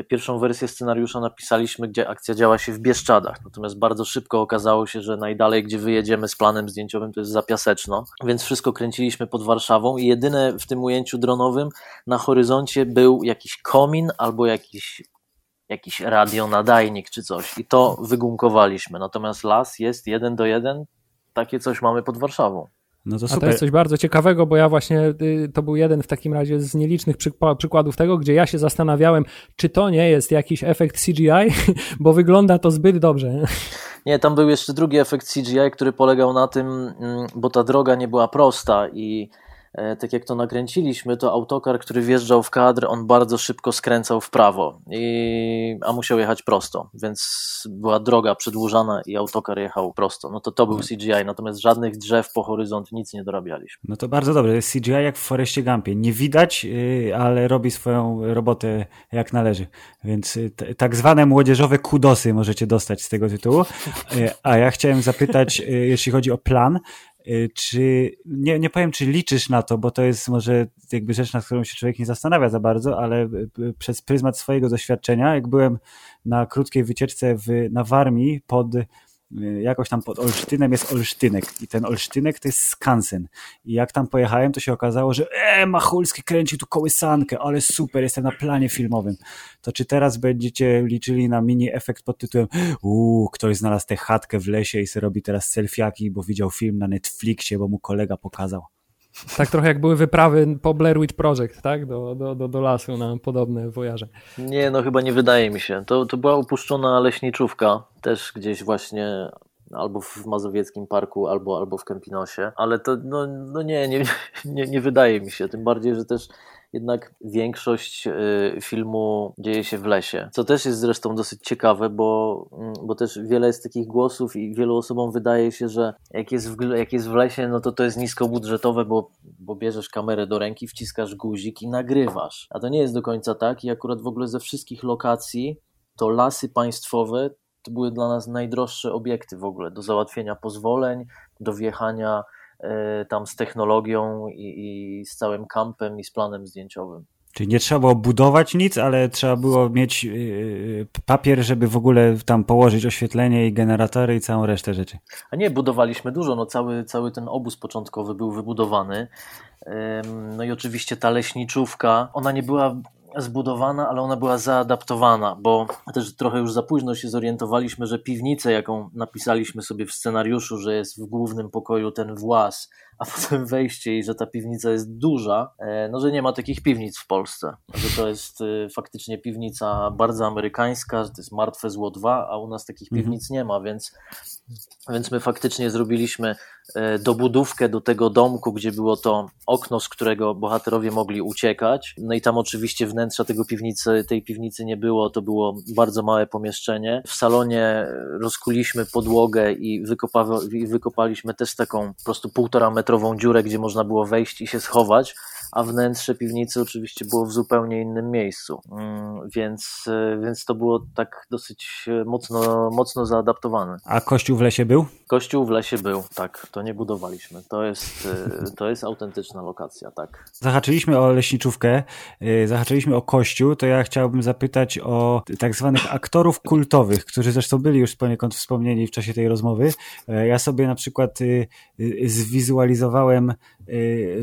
Pierwszą wersję scenariusza napisaliśmy, gdzie akcja działa się w Bieszczadach, natomiast bardzo szybko okazało się, że najdalej, gdzie wyjedziemy z planem zdjęciowym, to jest Zapiaseczno, więc wszystko kręciliśmy pod Warszawą i jedyne w tym ujęciu dronowym na horyzoncie był jakiś komin albo jakiś jakiś radionadajnik czy coś. I to wygunkowaliśmy, natomiast las jest jeden do jeden, takie coś mamy pod Warszawą. No to super. A to jest coś bardzo ciekawego, bo ja właśnie, y, to był jeden w takim razie z nielicznych przykładów tego, gdzie ja się zastanawiałem, czy to nie jest jakiś efekt CGI, bo wygląda to zbyt dobrze. Nie, tam był jeszcze drugi efekt CGI, który polegał na tym, mm, bo ta droga nie była prosta i tak jak to nakręciliśmy, to autokar, który wjeżdżał w kadr, on bardzo szybko skręcał w prawo, i, a musiał jechać prosto, więc była droga przedłużana i autokar jechał prosto. No to to był CGI, natomiast żadnych drzew po horyzont nic nie dorabialiśmy. No to bardzo dobre, jest CGI jak w Foreście Gumpie. Nie widać, y, ale robi swoją robotę jak należy, więc y, tak zwane młodzieżowe kudosy możecie dostać z tego tytułu. Y, a ja chciałem zapytać, jeśli chodzi o plan, czy, nie, nie powiem, czy liczysz na to, bo to jest może jakby rzecz, nad którą się człowiek nie zastanawia za bardzo, ale y, y, przez pryzmat swojego doświadczenia, jak byłem na krótkiej wycieczce w, na Warmii pod y, jakoś tam pod Olsztynem jest Olsztynek i ten Olsztynek to jest skansen. I jak tam pojechałem, to się okazało, że e, Machulski kręci tu kołysankę, ale super, jestem na planie filmowym. To czy teraz będziecie liczyli na mini efekt pod tytułem uuu, ktoś znalazł tę chatkę w lesie i sobie robi teraz selfiaki, bo widział film na Netflixie, bo mu kolega pokazał. Tak trochę jak były wyprawy po Blair Witch Project, tak? Do, do, do, do lasu na podobne wojaże. Nie, no chyba nie wydaje mi się. To, to była upuszczona leśniczówka, też gdzieś właśnie albo w Mazowieckim Parku, albo, albo w Kempinosie, ale to no, no nie, nie, nie, nie wydaje mi się, tym bardziej, że też jednak większość y, filmu dzieje się w lesie. Co też jest zresztą dosyć ciekawe, bo, mm, bo też wiele jest takich głosów i wielu osobom wydaje się, że jak jest w, jak jest w lesie, no to to jest niskobudżetowe, bo, bo bierzesz kamerę do ręki, wciskasz guzik i nagrywasz. A to nie jest do końca tak i akurat w ogóle ze wszystkich lokacji to lasy państwowe to były dla nas najdroższe obiekty w ogóle do załatwienia pozwoleń, do wjechania tam z technologią i, i z całym kampem i z planem zdjęciowym. Czyli nie trzeba było budować nic, ale trzeba było mieć yy, papier, żeby w ogóle tam położyć oświetlenie i generatory i całą resztę rzeczy. A nie, budowaliśmy dużo. No cały, cały ten obóz początkowy był wybudowany. No i oczywiście ta leśniczówka, ona nie była zbudowana, ale ona była zaadaptowana, bo też trochę już za późno się zorientowaliśmy, że piwnicę, jaką napisaliśmy sobie w scenariuszu, że jest w głównym pokoju ten włas, a potem wejście i że ta piwnica jest duża, e, no że nie ma takich piwnic w Polsce, że to jest e, faktycznie piwnica bardzo amerykańska, że to jest Martwe Zło 2, a u nas takich mhm. piwnic nie ma, więc, więc my faktycznie zrobiliśmy e, dobudówkę do tego domku, gdzie było to okno, z którego bohaterowie mogli uciekać, no i tam oczywiście wnętrza tego piwnicy, tej piwnicy nie było, to było bardzo małe pomieszczenie. W salonie rozkuliśmy podłogę i, i wykopaliśmy też taką po prostu półtora metra metrową dziurę, gdzie można było wejść i się schować, a wnętrze piwnicy oczywiście było w zupełnie innym miejscu. Mm, więc, e, więc to było tak dosyć e, mocno, mocno zaadaptowane. A kościół w lesie był? Kościół w lesie był, tak. To nie budowaliśmy. To jest, e, to jest autentyczna lokacja, tak. Zahaczyliśmy o leśniczówkę, zahaczyliśmy o kościół, to ja chciałbym zapytać o tak zwanych aktorów kultowych, którzy zresztą byli już poniekąd wspomnieni w czasie tej rozmowy. Ja sobie na przykład zwizualizowałem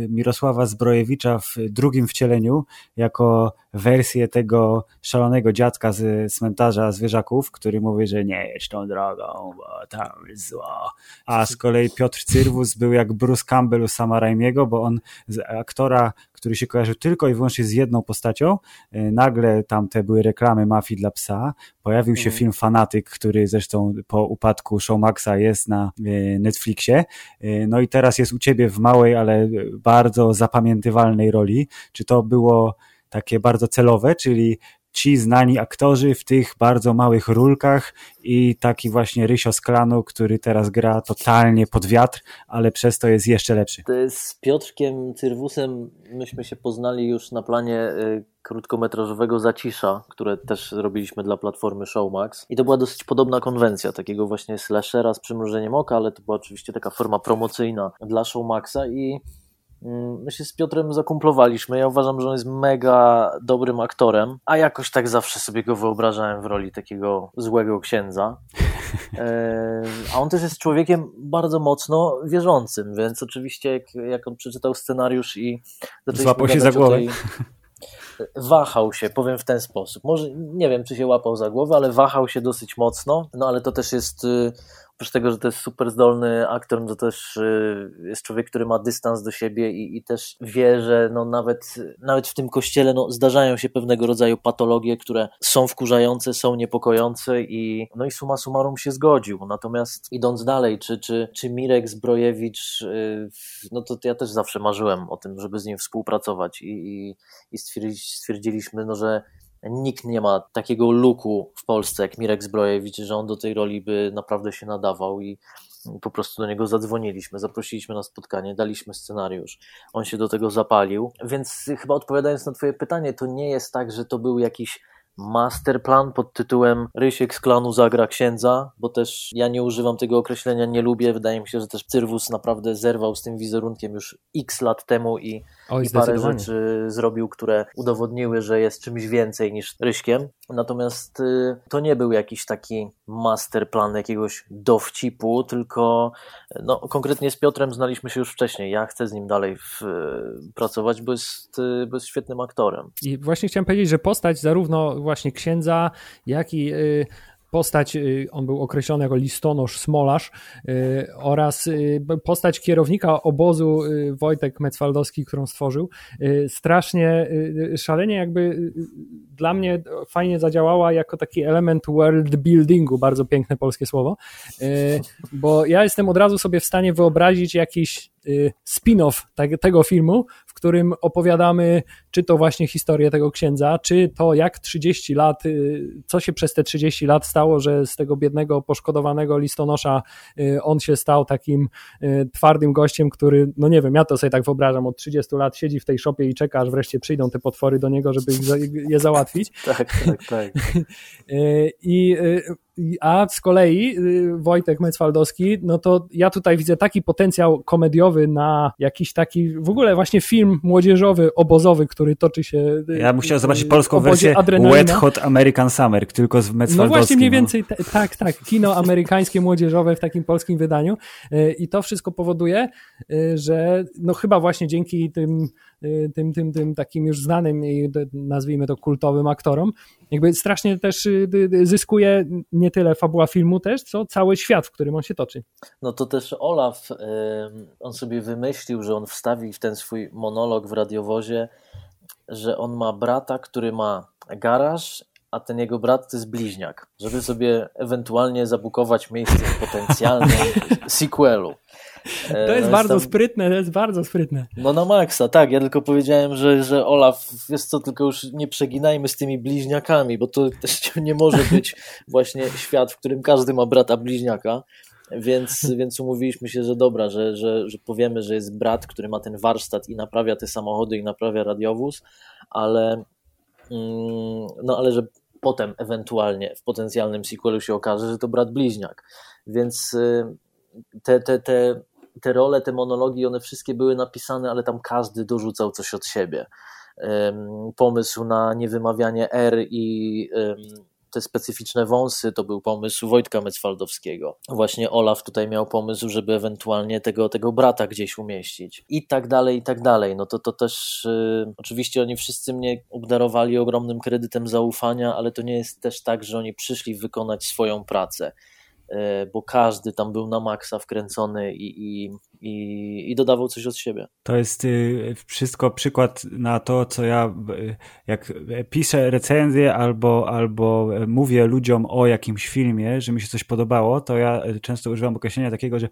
Mirosława Zbrojewicza w drugim wcieleniu jako wersję tego szalonego dziadka z cmentarza zwierzaków, który mówi, że nie jedź tą drogą, bo tam jest zło. A z kolei Piotr Cyrwus był jak Bruce Campbell u Sama Raimiego, bo on z aktora, który się kojarzył tylko i wyłącznie z jedną postacią, y, nagle tam te były reklamy mafii dla psa, pojawił się mhm. film Fanatyk, który zresztą po upadku Showmaxa jest na y, Netflixie, y, no i teraz jest u ciebie w małej, ale bardzo zapamiętywalnej roli. Czy to było takie bardzo celowe, czyli ci znani aktorzy w tych bardzo małych rulkach i taki właśnie Rysio z klanu, który teraz gra totalnie pod wiatr, ale przez to jest jeszcze lepszy. Jest z Piotrkiem Cyrwusem myśmy się poznali już na planie y, krótkometrażowego Zacisza, które też robiliśmy dla platformy Showmax i to była dosyć podobna konwencja, takiego właśnie slashera z przymrużeniem oka, ale to była oczywiście taka forma promocyjna dla Showmaxa i my się z Piotrem zakumplowaliśmy. Ja uważam, że on jest mega dobrym aktorem, a jakoś tak zawsze sobie go wyobrażałem w roli takiego złego księdza. E, a on też jest człowiekiem bardzo mocno wierzącym, więc oczywiście jak, jak on przeczytał scenariusz i złapał się za głowę. Tej... Wahał się, powiem w ten sposób. Może nie wiem, czy się łapał za głowę, ale wahał się dosyć mocno. No ale to też jest y, oprócz tego, że to jest super zdolny aktor, no to też y, jest człowiek, który ma dystans do siebie i, i też wie, że no nawet, nawet w tym kościele no zdarzają się pewnego rodzaju patologie, które są wkurzające, są niepokojące i no i suma summarum się zgodził. Natomiast idąc dalej, czy, czy, czy Mirek Zbrojewicz, y, no to ja też zawsze marzyłem o tym, żeby z nim współpracować i, i, i stwierdziliśmy, no, że nikt nie ma takiego luku w Polsce jak Mirek Zbrojewicz, że on do tej roli by naprawdę się nadawał i po prostu do niego zadzwoniliśmy, zaprosiliśmy na spotkanie, daliśmy scenariusz. On się do tego zapalił, więc chyba odpowiadając na Twoje pytanie, to nie jest tak, że to był jakiś masterplan pod tytułem Rysiek z klanu zagra księdza, bo też ja nie używam tego określenia, nie lubię. Wydaje mi się, że też Cyrwus naprawdę zerwał z tym wizerunkiem już x lat temu i, Oj, i parę rzeczy zrobił, które udowodniły, że jest czymś więcej niż Ryśkiem. Natomiast y, to nie był jakiś taki masterplan jakiegoś dowcipu, tylko no, konkretnie z Piotrem znaliśmy się już wcześniej. Ja chcę z nim dalej w, pracować, bo jest, y, bo jest świetnym aktorem. I właśnie chciałem powiedzieć, że postać zarówno właśnie księdza, jak i y, postać, y, on był określony jako listonosz, smolarz y, oraz y, postać kierownika obozu Wojtek Mecwaldowski, którą stworzył, strasznie, szalenie jakby dla mnie fajnie zadziałała jako taki element world buildingu, bardzo piękne polskie słowo, bo ja jestem od razu sobie w stanie wyobrazić jakiś spin-off tego filmu, w którym opowiadamy czy to właśnie historię tego księdza, czy to jak 30 lat, co się przez te 30 lat stało że z tego biednego, poszkodowanego listonosza y, on się stał takim y, twardym gościem, który, no nie wiem, ja to sobie tak wyobrażam, od 30 lat siedzi w tej szopie i czeka, aż wreszcie przyjdą te potwory do niego, żeby je załatwić. Tak, tak, tak. Y, I a z kolei y, Wojtek Mecwaldowski, no to ja tutaj widzę taki potencjał komediowy na jakiś taki w ogóle właśnie film młodzieżowy, obozowy, który toczy się. Y, ja bym chciał zobaczyć polską wersję adrenalina. Wet Hot American Summer, tylko z Mecwaldowskim. No właśnie mniej więcej, no. tak, tak, kino amerykańskie młodzieżowe w takim polskim wydaniu y, i to wszystko powoduje, że no chyba właśnie dzięki tym Y, tym, tym, tym takim już znanym i nazwijmy to kultowym aktorom, jakby strasznie też y, zyskuje nie tyle fabuła filmu też, co cały świat, w którym on się toczy. No to też Olaf, on sobie wymyślił, że on wstawi w ten swój monolog w radiowozie, że on ma brata, który ma garaż a ten jego brat to jest bliźniak, żeby sobie ewentualnie zabukować miejsce w potencjalnym sequelu. To jest no bardzo sprytne, to jest bardzo sprytne. No na maksa, tak. Ja tylko powiedziałem, że, że Olaf, wiesz co, tylko już nie przeginajmy z tymi bliźniakami, bo to też nie może być właśnie świat, w którym każdy ma brata bliźniaka. Więc, więc umówiliśmy się, że dobra, że, że, że powiemy, że jest brat, który ma ten warsztat i naprawia te samochody i naprawia radiowóz, ale, mm, no ale że potem ewentualnie w potencjalnym sequelu się okaże, że to brat bliźniak. Więc y, te, te, te te role, te monologi, one wszystkie były napisane, ale tam każdy dorzucał coś od siebie. Pomysł na niewymawianie R i te specyficzne wąsy to był pomysł Wojtka Mecwaldowskiego. Właśnie Olaf tutaj miał pomysł, żeby ewentualnie tego, tego brata gdzieś umieścić. I tak dalej, i tak dalej. No to, to też y, oczywiście oni wszyscy mnie obdarowali ogromnym kredytem zaufania, ale to nie jest też tak, że oni przyszli wykonać swoją pracę. E, bo każdy tam był na maksa wkręcony i, i, i, i, dodawał coś od siebie. To jest y, wszystko przykład na to, co ja y, jak piszę recenzję albo, albo mówię ludziom o jakimś filmie, że mi się coś podobało, to ja często używam określenia takiego, że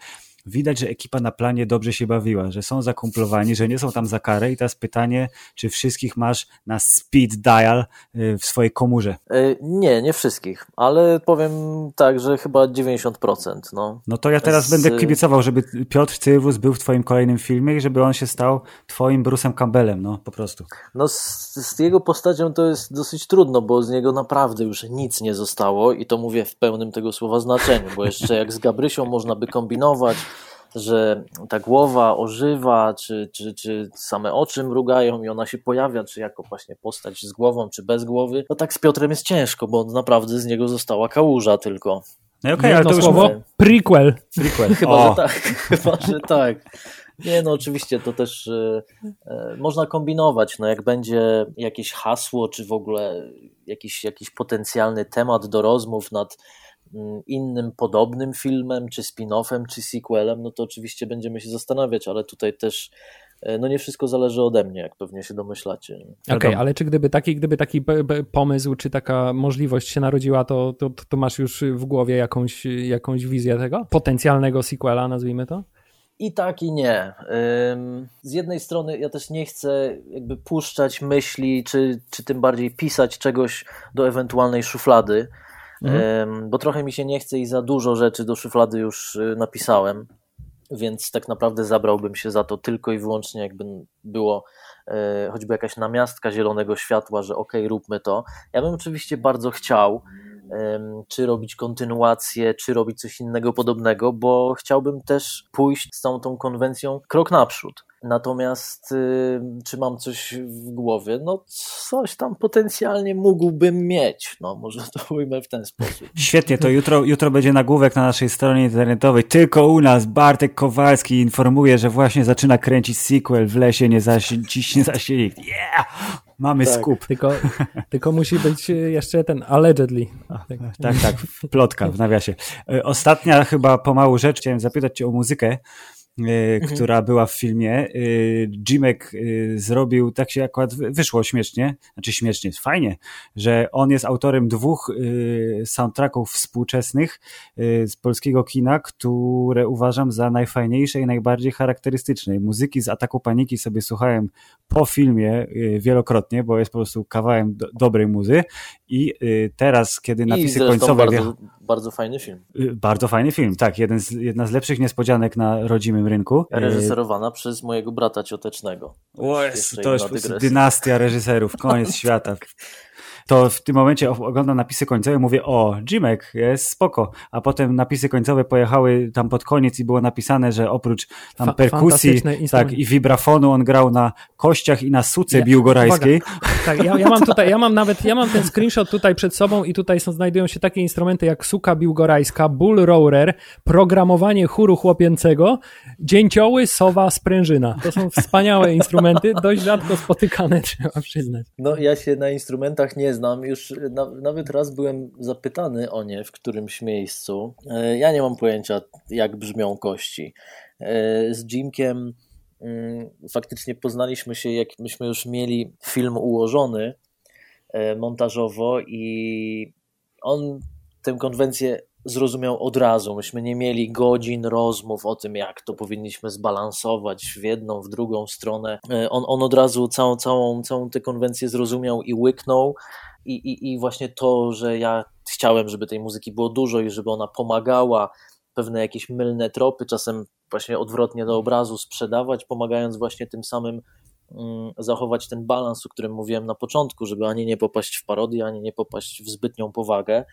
widać, że ekipa na planie dobrze się bawiła, że są zakumplowani, że nie są tam za karę i teraz pytanie, czy wszystkich masz na speed dial y, w swojej komórze? E, nie, nie wszystkich, ale powiem tak, że chyba 90%. No, no to ja teraz z... będę kibicował, żeby Piotr Cyrwus był w twoim kolejnym filmie i żeby on się stał twoim Brusem Campbellem, no po prostu. No z, z jego postacią to jest dosyć trudno, bo z niego naprawdę już nic nie zostało i to mówię w pełnym tego słowa znaczeniu, bo jeszcze jak z Gabrysią można by kombinować, że ta głowa ożywa, czy, czy, czy same oczy mrugają i ona się pojawia, czy jako właśnie postać z głową, czy bez głowy, no tak z Piotrem jest ciężko, bo naprawdę z niego została kałuża tylko. No okej, okay, ale to już słowo mówię. prequel. prequel. chyba, że tak, chyba, że tak. Nie, no oczywiście to też y, y, można kombinować. No jak będzie jakieś hasło, czy w ogóle jakiś, jakiś potencjalny temat do rozmów nad innym podobnym filmem, czy spin-offem, czy sequelem, no to oczywiście będziemy się zastanawiać, ale tutaj też e, no nie wszystko zależy ode mnie, jak pewnie się domyślacie. Okej, okay, ale czy gdyby taki, gdyby taki pomysł, czy taka możliwość się narodziła, to, to, to masz już w głowie jakąś, jakąś wizję tego? Potencjalnego sequela, nazwijmy to? I tak, i nie. Z jednej strony ja też nie chcę jakby puszczać myśli, czy, czy tym bardziej pisać czegoś do ewentualnej szuflady, mhm. bo trochę mi się nie chce i za dużo rzeczy do szuflady już y, napisałem. więc tak naprawdę zabrałbym się za to tylko i wyłącznie, jakby było e, choćby jakaś namiastka zielonego światła, że okej, okay, róbmy to. Ja bym oczywiście bardzo chciał, czy robić kontynuację, czy robić coś innego podobnego, bo chciałbym też pójść z całą tą konwencją krok naprzód. Natomiast czy mam coś w głowie? No coś tam potencjalnie mógłbym mieć. No może to ujmę w ten sposób. Świetnie, to jutro, jutro będzie nagłówek na naszej stronie internetowej. Tylko u nas Bartek Kowalski informuje, że właśnie zaczyna kręcić sequel w lesie, nie ciśnie zasięg. Yeah! Mamy tak. skup. Tylko, tylko musi być jeszcze ten allegedly. Tak, tak, tak, plotka w nawiasie. E, ostatnia chyba pomału rzecz, chciałem zapytać cię o muzykę. E, mhm. która była w filmie. E, Jimek e, zrobił, tak się akurat wyszło śmiesznie, znaczy śmiesznie, fajnie, że on jest autorem dwóch soundtracków współczesnych z polskiego kina, które uważam za najfajniejsze i najbardziej charakterystyczne. Muzyki z Ataku Paniki sobie słuchałem po filmie wielokrotnie, bo jest po prostu kawałem do, dobrej muzy i teraz, kiedy napisy końcowe... Bardzo, bardzo fajny film. Bardzo fajny film, tak. Jeden z, jedna z lepszych niespodzianek na rodzimym rynku. Reżyserowana przez mojego brata ciotecznego. O, to jest dynastia reżyserów, koniec świata to w tym momencie oglądam napisy końcowe mówię, o, Jimek, jest spoko. A potem napisy końcowe pojechały tam pod koniec i było napisane, że oprócz tam Fa perkusji tak, i vibrafonu on grał na kościach i na suce ja, biłgorajskiej. Tak, ja, ja, mam tutaj, ja mam nawet, ja mam ten screenshot tutaj przed sobą i tutaj są, znajdują się takie instrumenty jak suka biłgorajska, bull roller, programowanie chóru chłopięcego, dzięcioły, sowa, sprężyna. To są wspaniałe instrumenty, dość rzadko spotykane, trzeba przyznać. No ja się na instrumentach nie znam. Już na, nawet raz byłem zapytany o nie w którymś miejscu. E, ja nie mam pojęcia, jak brzmią kości. E, z Jimkiem mm, faktycznie poznaliśmy się, jak myśmy już mieli film ułożony e, montażowo i on tę konwencję zrozumiał od razu. Myśmy nie mieli godzin rozmów o tym, jak to powinniśmy zbalansować w jedną, w drugą stronę. On, on od razu całą, całą, całą tę konwencję zrozumiał i łyknął i, i, i właśnie to, że ja chciałem, żeby tej muzyki było dużo i żeby ona pomagała pewne jakieś mylne tropy, czasem właśnie odwrotnie do obrazu sprzedawać, pomagając właśnie tym samym mm, zachować ten balans, o którym mówiłem na początku, żeby ani nie popaść w parodię, ani nie popaść w zbytnią powagę.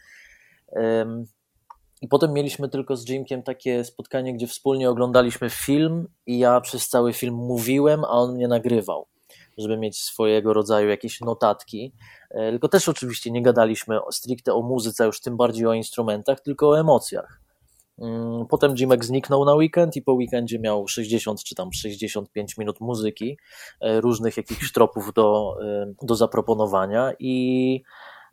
I potem mieliśmy tylko z Jimkiem takie spotkanie, gdzie wspólnie oglądaliśmy film i ja przez cały film mówiłem, a on mnie nagrywał żeby mieć swojego rodzaju jakieś notatki. E, tylko też oczywiście nie gadaliśmy stricte o muzyce, już tym bardziej o instrumentach, tylko o emocjach. Mm, potem Jimek zniknął na weekend i po weekendzie miał 60 czy tam 65 minut muzyki, e, różnych jakichś tropów do, e, do zaproponowania i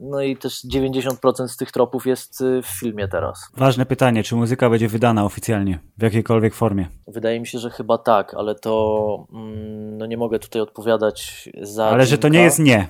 no i też 90% z tych tropów jest y, w filmie teraz. Ważne pytanie, czy muzyka będzie wydana oficjalnie, w jakiejkolwiek formie? Wydaje mi się, że chyba tak, ale to mm, no nie mogę tutaj odpowiadać za. Ale że to nie jest nie.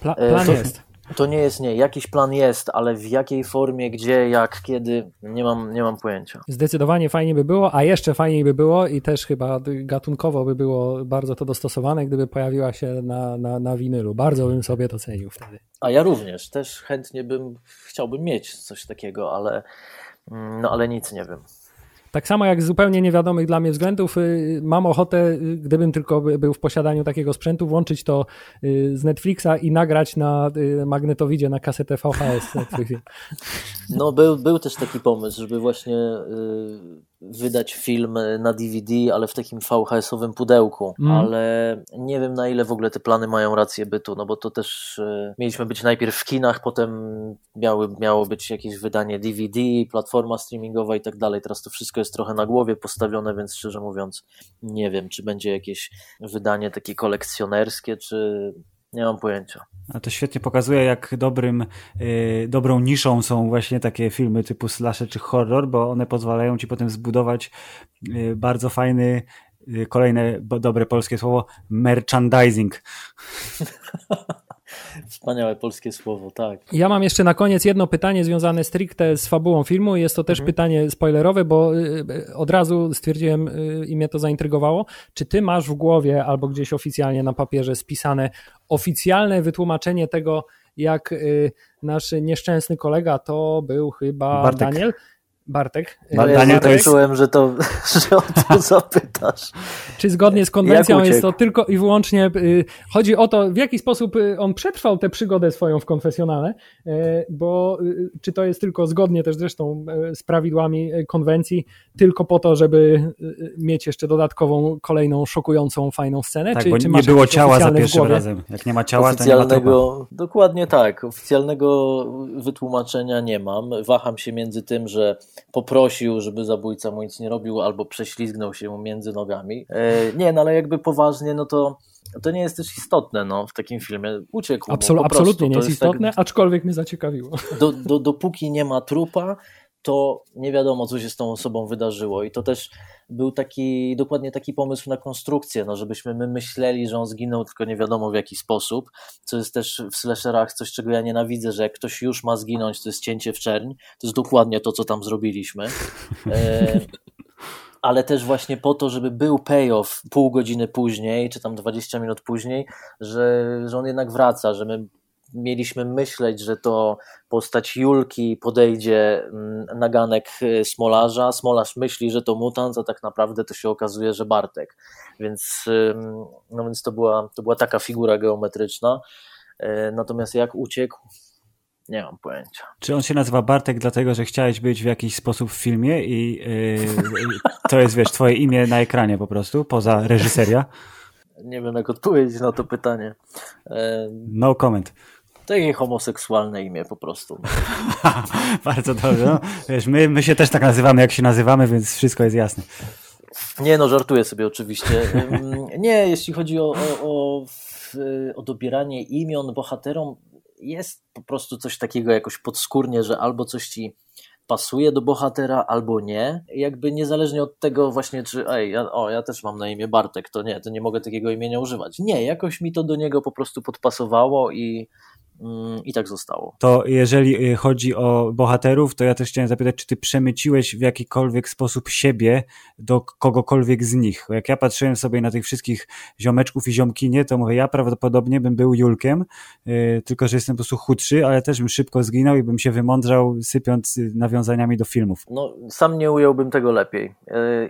Pla plan to, jest. To nie jest nie. Jakiś plan jest, ale w jakiej formie, gdzie, jak, kiedy, nie mam, nie mam pojęcia. Zdecydowanie fajnie by było, a jeszcze fajniej by było i też chyba gatunkowo by było bardzo to dostosowane, gdyby pojawiła się na, na, na winylu. Bardzo bym sobie to cenił wtedy. A ja również. Też chętnie bym, chciałbym mieć coś takiego, ale, mm, no, ale nic nie wiem. Tak samo jak z zupełnie niewiadomych dla mnie względów, y, mam ochotę, y, gdybym tylko był w posiadaniu takiego sprzętu, włączyć to y, z Netflixa i nagrać na magnetowidzie, na kasetę VHS. No, był, był też taki pomysł, żeby właśnie wydać film na DVD, ale w takim VHS-owym pudełku, mm. ale nie wiem na ile w ogóle te plany mają rację bytu, no bo to też e, mieliśmy być najpierw w kinach, potem miały, miało być jakieś wydanie DVD, platforma streamingowa i tak dalej. Teraz to wszystko jest trochę na głowie postawione, więc szczerze mówiąc nie wiem, czy będzie jakieś wydanie takie kolekcjonerskie, czy nie mam pojęcia. A to świetnie pokazuje, jak dobrym, yy, dobrą niszą są właśnie takie filmy typu slasher czy horror, bo one pozwalają ci potem zbudować yy, bardzo fajny, yy, kolejne dobre polskie słowo, merchandising. Wspaniałe polskie słowo, tak. Ja mam jeszcze na koniec jedno pytanie związane stricte z fabułą filmu. Jest to też mhm. pytanie spoilerowe, bo y, y, od razu stwierdziłem y, i mnie to zaintrygowało. Czy ty masz w głowie albo gdzieś oficjalnie na papierze spisane oficjalne wytłumaczenie tego, jak nasz nieszczęsny kolega to był chyba Bartek. Daniel? Bartek. Ja Daniel, to jest... czułem, że, to, że o to zapytasz. Czy zgodnie z konwencją jest to tylko i wyłącznie, y, chodzi o to, w jaki sposób y, on przetrwał tę przygodę swoją w konfesjonale, y, bo czy to jest tylko zgodnie też zresztą z prawidłami konwencji, tylko po to, żeby mieć jeszcze dodatkową, kolejną, szokującą, fajną scenę? Tak, czy, bo czy nie było ciała za pierwszym razem. Jak nie ma ciała, to nie ma. Dokładnie tak. Oficjalnego wytłumaczenia nie mam. Waham się między tym, że poprosił, żeby zabójca mu nic nie robił, albo prześlizgnął się mu między nogami. E, nie, no ale jakby poważnie, no to to nie jest też istotne no, w takim filmie. Uciekł. Absol absolutnie nie jest, jest istotne, tak, aczkolwiek mnie zaciekawiło. Do, do, dopóki nie ma trupa, to nie wiadomo, co się z tą osobą wydarzyło. I to też był taki, dokładnie taki pomysł na konstrukcję, no, żebyśmy my myśleli, że on zginął, tylko nie wiadomo w jaki sposób, co jest też w slasherach coś, czego ja nienawidzę, że jak ktoś już ma zginąć, to jest cięcie w czerń. To jest dokładnie to, co tam zrobiliśmy. E, ale też właśnie po to, żeby był payoff pół godziny później, czy tam 20 minut później, że, że on jednak wraca, że my mieliśmy myśleć, że to postać Julki podejdzie mm, na ganek y, Smolarza. Smolarz myśli, że to mutant, a tak naprawdę to się okazuje, że Bartek. Więc, no więc to, była, to była taka figura geometryczna. E, natomiast jak uciekł, nie mam pojęcia. Czy on się nazywa Bartek dlatego, że chciałeś być w jakiś sposób w filmie i yy, to jest, wiesz, twoje imię na ekranie po prostu, poza reżyseria? Nie wiem, jak odpowiedzieć na to pytanie. No comment. Takie homoseksualne imię po prostu. Bardzo dobrze. No, wiesz, my, my się też tak nazywamy, jak się nazywamy, więc wszystko jest jasne. Nie, no żartuję sobie oczywiście. Nie, jeśli chodzi o, o, o, o dobieranie imion bohaterom, jest po prostu coś takiego jakoś podskórnie, że albo coś ci pasuje do bohatera, albo nie. Jakby niezależnie od tego właśnie, czy ej, ja, o, ja też mam na imię Bartek, to nie, to nie mogę takiego imienia używać. Nie, jakoś mi to do niego po prostu podpasowało i I tak zostało. To jeżeli y, chodzi o bohaterów, to ja też chciałem zapytać, czy ty przemyciłeś w jakikolwiek sposób siebie do kogokolwiek z nich? Jak ja patrzyłem sobie na tych wszystkich ziomeczków i ziomkinie, to mówię, ja prawdopodobnie bym był Julkiem, yy, tylko że jestem po prostu chudszy, ale też bym szybko zginął i bym się wymądrzał, sypiąc y, nawiązaniami do filmów. No, sam nie ująłbym tego lepiej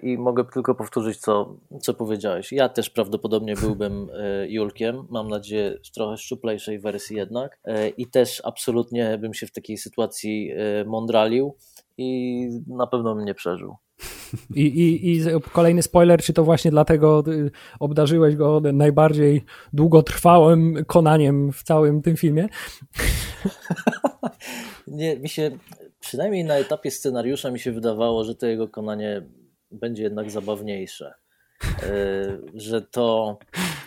i mogę tylko powtórzyć, co, co powiedziałeś. Ja też prawdopodobnie byłbym Julkiem, mam nadzieję w trochę szczuplejszej wersji jednak. E, i też absolutnie bym się w takiej sytuacji e, mądralił i na pewno bym nie przeżył. I, i, I kolejny spoiler, czy to właśnie dlatego y, obdarzyłeś go najbardziej długotrwałym konaniem w całym tym filmie? Nie, mi się, przynajmniej na etapie scenariusza mi się wydawało, że to jego konanie będzie jednak zabawniejsze. E, że to E,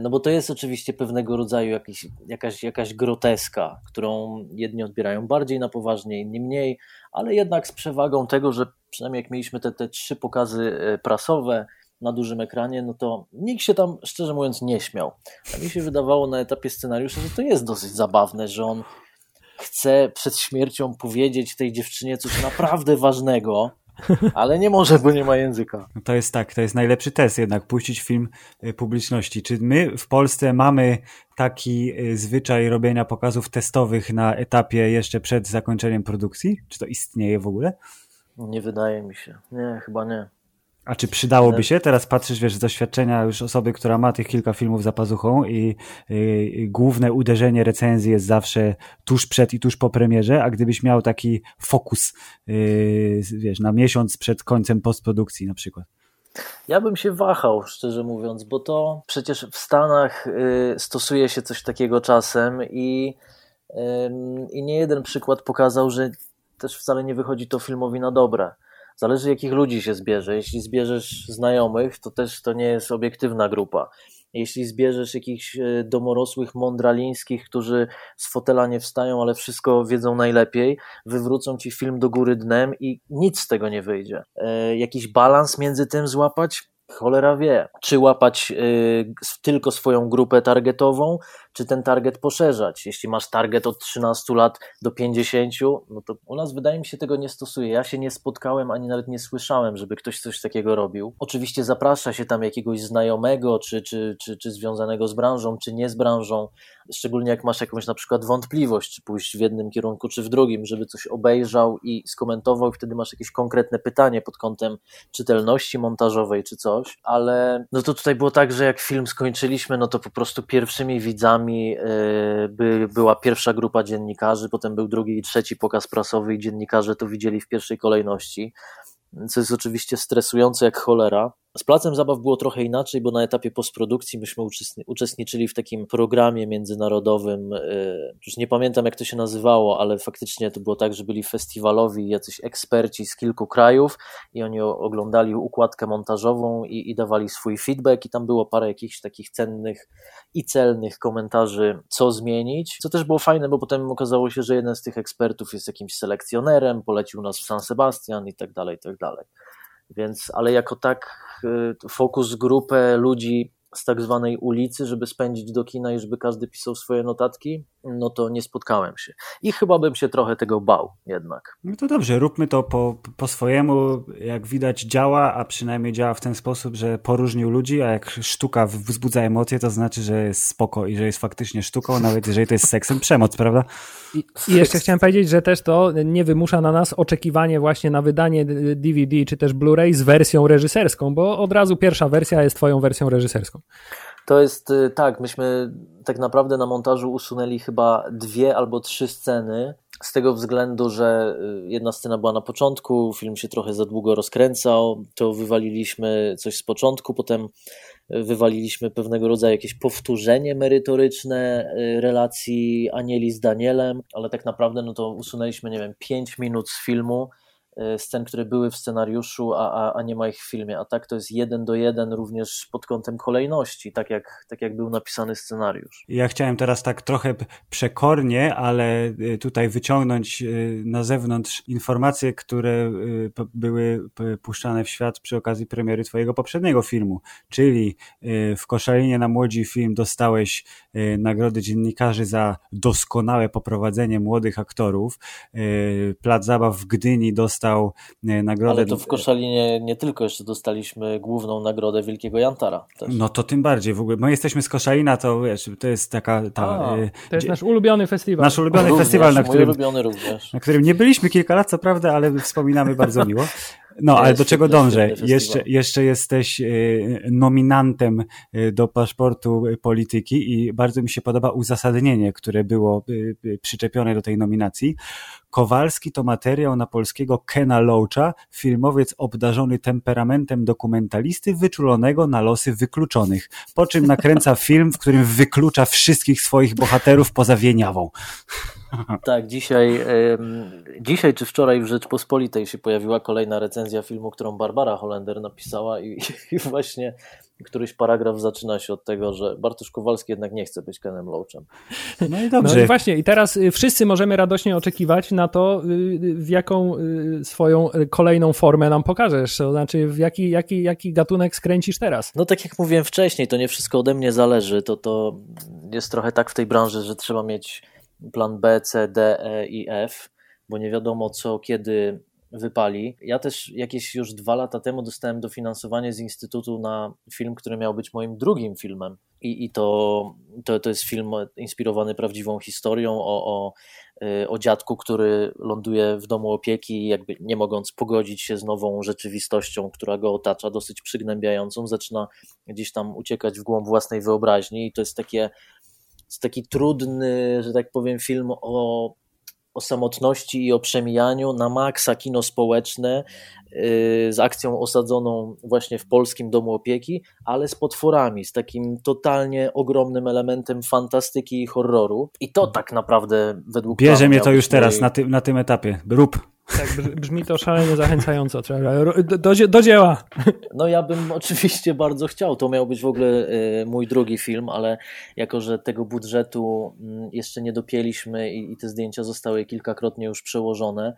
no bo to jest oczywiście pewnego rodzaju jakiś, jakaś, jakaś groteska, którą jedni odbierają bardziej na poważnie, inni mniej, ale jednak z przewagą tego, że przynajmniej jak mieliśmy te, te trzy pokazy e, prasowe na dużym ekranie, no to nikt się tam szczerze mówiąc nie śmiał. A mi się wydawało na etapie scenariusza, że to jest dosyć zabawne, że on chce przed śmiercią powiedzieć tej dziewczynie coś naprawdę ważnego, ale nie może, bo nie ma języka. To jest tak, to jest najlepszy test jednak, puścić film y, publiczności. Czy my w Polsce mamy taki y, zwyczaj robienia pokazów testowych na etapie jeszcze przed zakończeniem produkcji? Czy to istnieje w ogóle? Nie wydaje mi się. Nie, chyba nie. A czy przydałoby się? Teraz patrzysz, wiesz, z doświadczenia już osoby, która ma tych kilka filmów za pazuchą i, i, główne uderzenie recenzji jest zawsze tuż przed i tuż po premierze, a gdybyś miał taki fokus, yy, wiesz, na miesiąc przed końcem postprodukcji na przykład. Ja bym się wahał, szczerze mówiąc, bo to przecież w Stanach y, stosuje się coś takiego czasem i, i nie jeden przykład pokazał, że też wcale nie wychodzi to filmowi na dobre. Zależy jakich ludzi się zbierze. Jeśli zbierzesz znajomych, to też to nie jest obiektywna grupa. Jeśli zbierzesz jakichś e, domorosłych mądralińskich, którzy z fotela nie wstają, ale wszystko wiedzą najlepiej, wywrócą ci film do góry dnem i nic z tego nie wyjdzie. E, jakiś balans między tym złapać? Cholera wie. Czy łapać y, tylko swoją grupę targetową, czy ten target poszerzać. Jeśli masz target od 13 lat do 50, no to u nas wydaje mi się tego nie stosuje. Ja się nie spotkałem, ani nawet nie słyszałem, żeby ktoś coś takiego robił. Oczywiście zaprasza się tam jakiegoś znajomego, czy, czy, czy, czy związanego z branżą, czy nie z branżą, szczególnie jak masz jakąś na przykład wątpliwość, czy pójść w jednym kierunku, czy w drugim, żeby coś obejrzał i skomentował, i wtedy masz jakieś konkretne pytanie pod kątem czytelności montażowej, czy coś, ale no to tutaj było tak, że jak film skończyliśmy, no to po prostu pierwszymi widzami yy, by, była pierwsza grupa dziennikarzy, potem był drugi i trzeci pokaz prasowy i dziennikarze to widzieli w pierwszej kolejności co jest oczywiście stresujące jak cholera. Z placem zabaw było trochę inaczej, bo na etapie postprodukcji myśmy uczestniczyli w takim programie międzynarodowym. Y, już nie pamiętam, jak to się nazywało, ale faktycznie to było tak, że byli festiwalowi jacyś eksperci z kilku krajów i oni oglądali układkę montażową i, i dawali swój feedback, i tam było parę jakichś takich cennych i celnych komentarzy, co zmienić. Co też było fajne, bo potem okazało się, że jeden z tych ekspertów jest jakimś selekcjonerem, polecił nas w San Sebastian i tak dalej, i tak dalej. Więc, ale jako tak y, fokus grupę ludzi z tak zwanej ulicy, żeby spędzić do kina i żeby każdy pisał swoje notatki, no to nie spotkałem się. I chyba bym się trochę tego bał jednak. No to dobrze, róbmy to po, po swojemu. Jak widać działa, a przynajmniej działa w ten sposób, że poróżnił ludzi, a jak sztuka wzbudza emocje, to znaczy, że jest spoko i że jest faktycznie sztuką, nawet jeżeli to jest seksem przemoc, prawda? I, I, jeszcze chciałem powiedzieć, że też to nie wymusza na nas oczekiwanie właśnie na wydanie DVD czy też Blu-ray z wersją reżyserską, bo od razu pierwsza wersja jest twoją wersją reżyserską. To jest y, tak, myśmy tak naprawdę na montażu usunęli chyba dwie albo trzy sceny, z tego względu, że y, jedna scena była na początku, film się trochę za długo rozkręcał, to wywaliliśmy coś z początku, potem y, wywaliliśmy pewnego rodzaju jakieś powtórzenie merytoryczne relacji Anieli z Danielem, ale tak naprawdę no to usunęliśmy, nie wiem, 5 minut z filmu, scen, które były w scenariuszu, a, a, a nie ma ich w filmie. A tak to jest jeden do jeden również pod kątem kolejności, tak jak, tak jak był napisany scenariusz. Ja chciałem teraz tak trochę przekornie, ale e, tutaj wyciągnąć e, na zewnątrz informacje, które były puszczane w świat przy okazji premiery twojego poprzedniego filmu, czyli w Koszalinie na Młodzi film dostałeś nagrody dziennikarzy za doskonałe poprowadzenie młodych aktorów. Plac Zabaw w Gdyni dostał dostał e, nagrodę. Ale to w Koszalinie nie tylko, jeszcze dostaliśmy główną nagrodę Wielkiego Jantara. Też. No to tym bardziej w ogóle. My jesteśmy z Koszalina, to wiesz, to jest taka... Ta, A, e, to jest nasz ulubiony festiwal. Nasz ulubiony również, festiwal, na którym, na którym nie byliśmy kilka lat, co prawda, ale wspominamy bardzo miło. No, ale do czego dążę? Jeszcze, jeszcze jesteś e, nominantem do paszportu polityki i bardzo mi się podoba uzasadnienie, które było przyczepione do tej nominacji. Kowalski to materiał na polskiego Kena Loacha, filmowiec obdarzony temperamentem dokumentalisty wyczulonego na losy wykluczonych, po czym nakręca film, w którym wyklucza wszystkich swoich bohaterów poza Wieniawą. Tak, dzisiaj, dzisiaj czy wczoraj w Rzeczpospolitej się pojawiła kolejna recenzja filmu, którą Barbara Holender napisała i, i właśnie któryś paragraf zaczyna się od tego, że Bartosz Kowalski jednak nie chce być Kenem Loachem. No i dobrze. No i właśnie, i teraz y, wszyscy możemy radośnie oczekiwać na to, y, w jaką y, swoją kolejną formę nam pokażesz, to znaczy w jaki, jaki, jaki gatunek skręcisz teraz. No tak jak mówiłem wcześniej, to nie wszystko ode mnie zależy, to, to jest trochę tak w tej branży, że trzeba mieć plan B, C, D, E i F, bo nie wiadomo co, kiedy wypali. Ja też jakieś już dwa lata temu dostałem dofinansowanie z Instytutu na film, który miał być moim drugim filmem. I, i to, to, to jest film inspirowany prawdziwą historią o, o, y, o dziadku, który ląduje w domu opieki, jakby nie mogąc pogodzić się z nową rzeczywistością, która go otacza, dosyć przygnębiającą, zaczyna gdzieś tam uciekać w głąb własnej wyobraźni. I to jest takie. Jest taki trudny, że tak powiem, film o o samotności i o przemijaniu, na maksa kino społeczne yy, z akcją osadzoną właśnie w polskim domu opieki, ale z potworami, z takim totalnie ogromnym elementem fantastyki i horroru. I to tak naprawdę według mnie. Bierze mnie to już teraz na, ty, na tym etapie. Rób. Tak, brzmi to szalenie zachęcająco. Do, do, do, dzieła. No ja bym oczywiście bardzo chciał. To miał być w ogóle y, mój drugi film, ale jako, że tego budżetu mm, jeszcze nie dopięliśmy i, i te zdjęcia zostały kilkakrotnie już przełożone,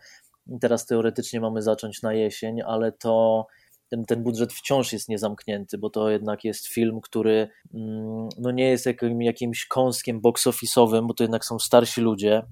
teraz teoretycznie mamy zacząć na jesień, ale to ten, ten budżet wciąż jest niezamknięty, bo to jednak jest film, który mm, no nie jest jakim, jakimś kąskiem box office'owym, bo to jednak są starsi ludzie,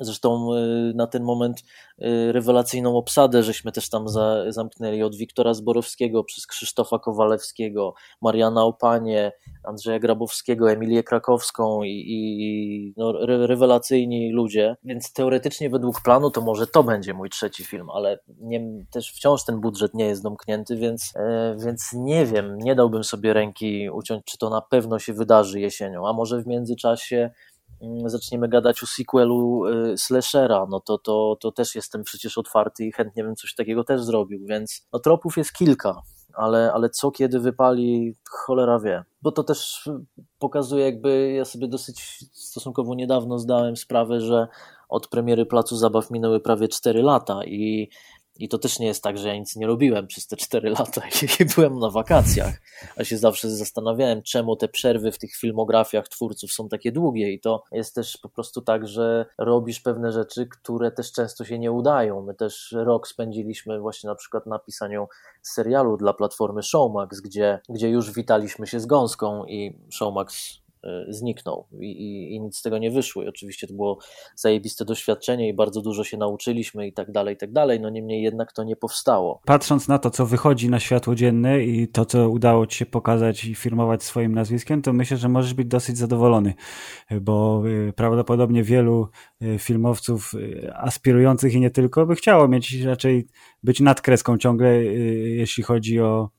Zresztą y, na ten moment y, rewelacyjną obsadę żeśmy też tam za, zamknęli od Wiktora Zborowskiego przez Krzysztofa Kowalewskiego, Mariana Opanie, Andrzeja Grabowskiego, Emilię Krakowską i, i no, re, rewelacyjni ludzie. Więc teoretycznie według planu to może to będzie mój trzeci film, ale nie, też wciąż ten budżet nie jest domknięty, więc, e, więc nie wiem, nie dałbym sobie ręki uciąć, czy to na pewno się wydarzy jesienią, a może w międzyczasie zaczniemy gadać o sequelu y, slashera, no to, to, to też jestem przecież otwarty i chętnie bym coś takiego też zrobił, więc no tropów jest kilka, ale, ale co kiedy wypali, cholera wie. Bo to też pokazuje jakby, ja sobie dosyć stosunkowo niedawno zdałem sprawę, że od premiery Placu Zabaw minęły prawie 4 lata i i to też nie jest tak, że ja nic nie robiłem przez te 4 lata i byłem na wakacjach, a się zawsze zastanawiałem, czemu te przerwy w tych filmografiach twórców są takie długie i to jest też po prostu tak, że robisz pewne rzeczy, które też często się nie udają. My też rok spędziliśmy właśnie na przykład na pisaniu serialu dla platformy Showmax, gdzie, gdzie już witaliśmy się z gąską i Showmax zniknął i, i, i, nic z tego nie wyszło. I oczywiście to było zajebiste doświadczenie i bardzo dużo się nauczyliśmy i tak dalej, i tak dalej. No niemniej jednak to nie powstało. Patrząc na to, co wychodzi na światło dzienne i to, co udało ci się pokazać i firmować swoim nazwiskiem, to myślę, że możesz być dosyć zadowolony, bo e, prawdopodobnie wielu e, filmowców aspirujących i nie tylko by chciało mieć raczej być nad kreską ciągle, jeśli chodzi o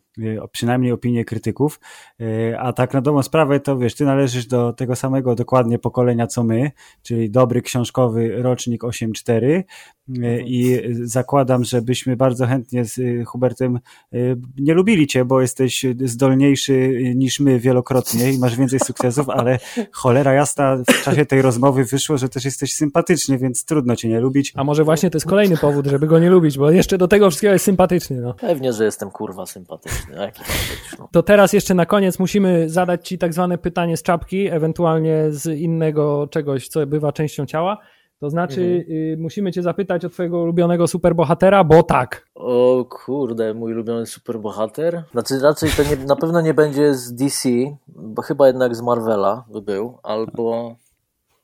przynajmniej opinie krytyków, y, a tak na dobrą sprawę to wiesz, ty należysz do tego samego dokładnie pokolenia co my, czyli dobry książkowy rocznik 8.4 y, mhm. i zakładam, że byśmy bardzo chętnie z Hubertem nie lubili cię, bo jesteś zdolniejszy niż my wielokrotnie i masz więcej sukcesów, ale cholera jasna w czasie tej rozmowy wyszło, że też jesteś sympatyczny, więc trudno cię nie lubić. A może właśnie to jest kolejny powód, żeby go nie lubić, bo jeszcze do tego wszystkiego jest sympatyczny. No. Pewnie, że jestem kurwa sympatyczny. No. To teraz jeszcze na koniec musimy zadać Ci tak zwane pytanie z czapki, ewentualnie z innego czegoś, co bywa częścią ciała. To znaczy, mhm. y, musimy Cię zapytać o Twojego ulubionego superbohatera, bo tak. O kurde, mój ulubiony superbohater? Znaczy, raczej to nie, na pewno nie będzie z DC, bo chyba jednak z Marvela by był, albo.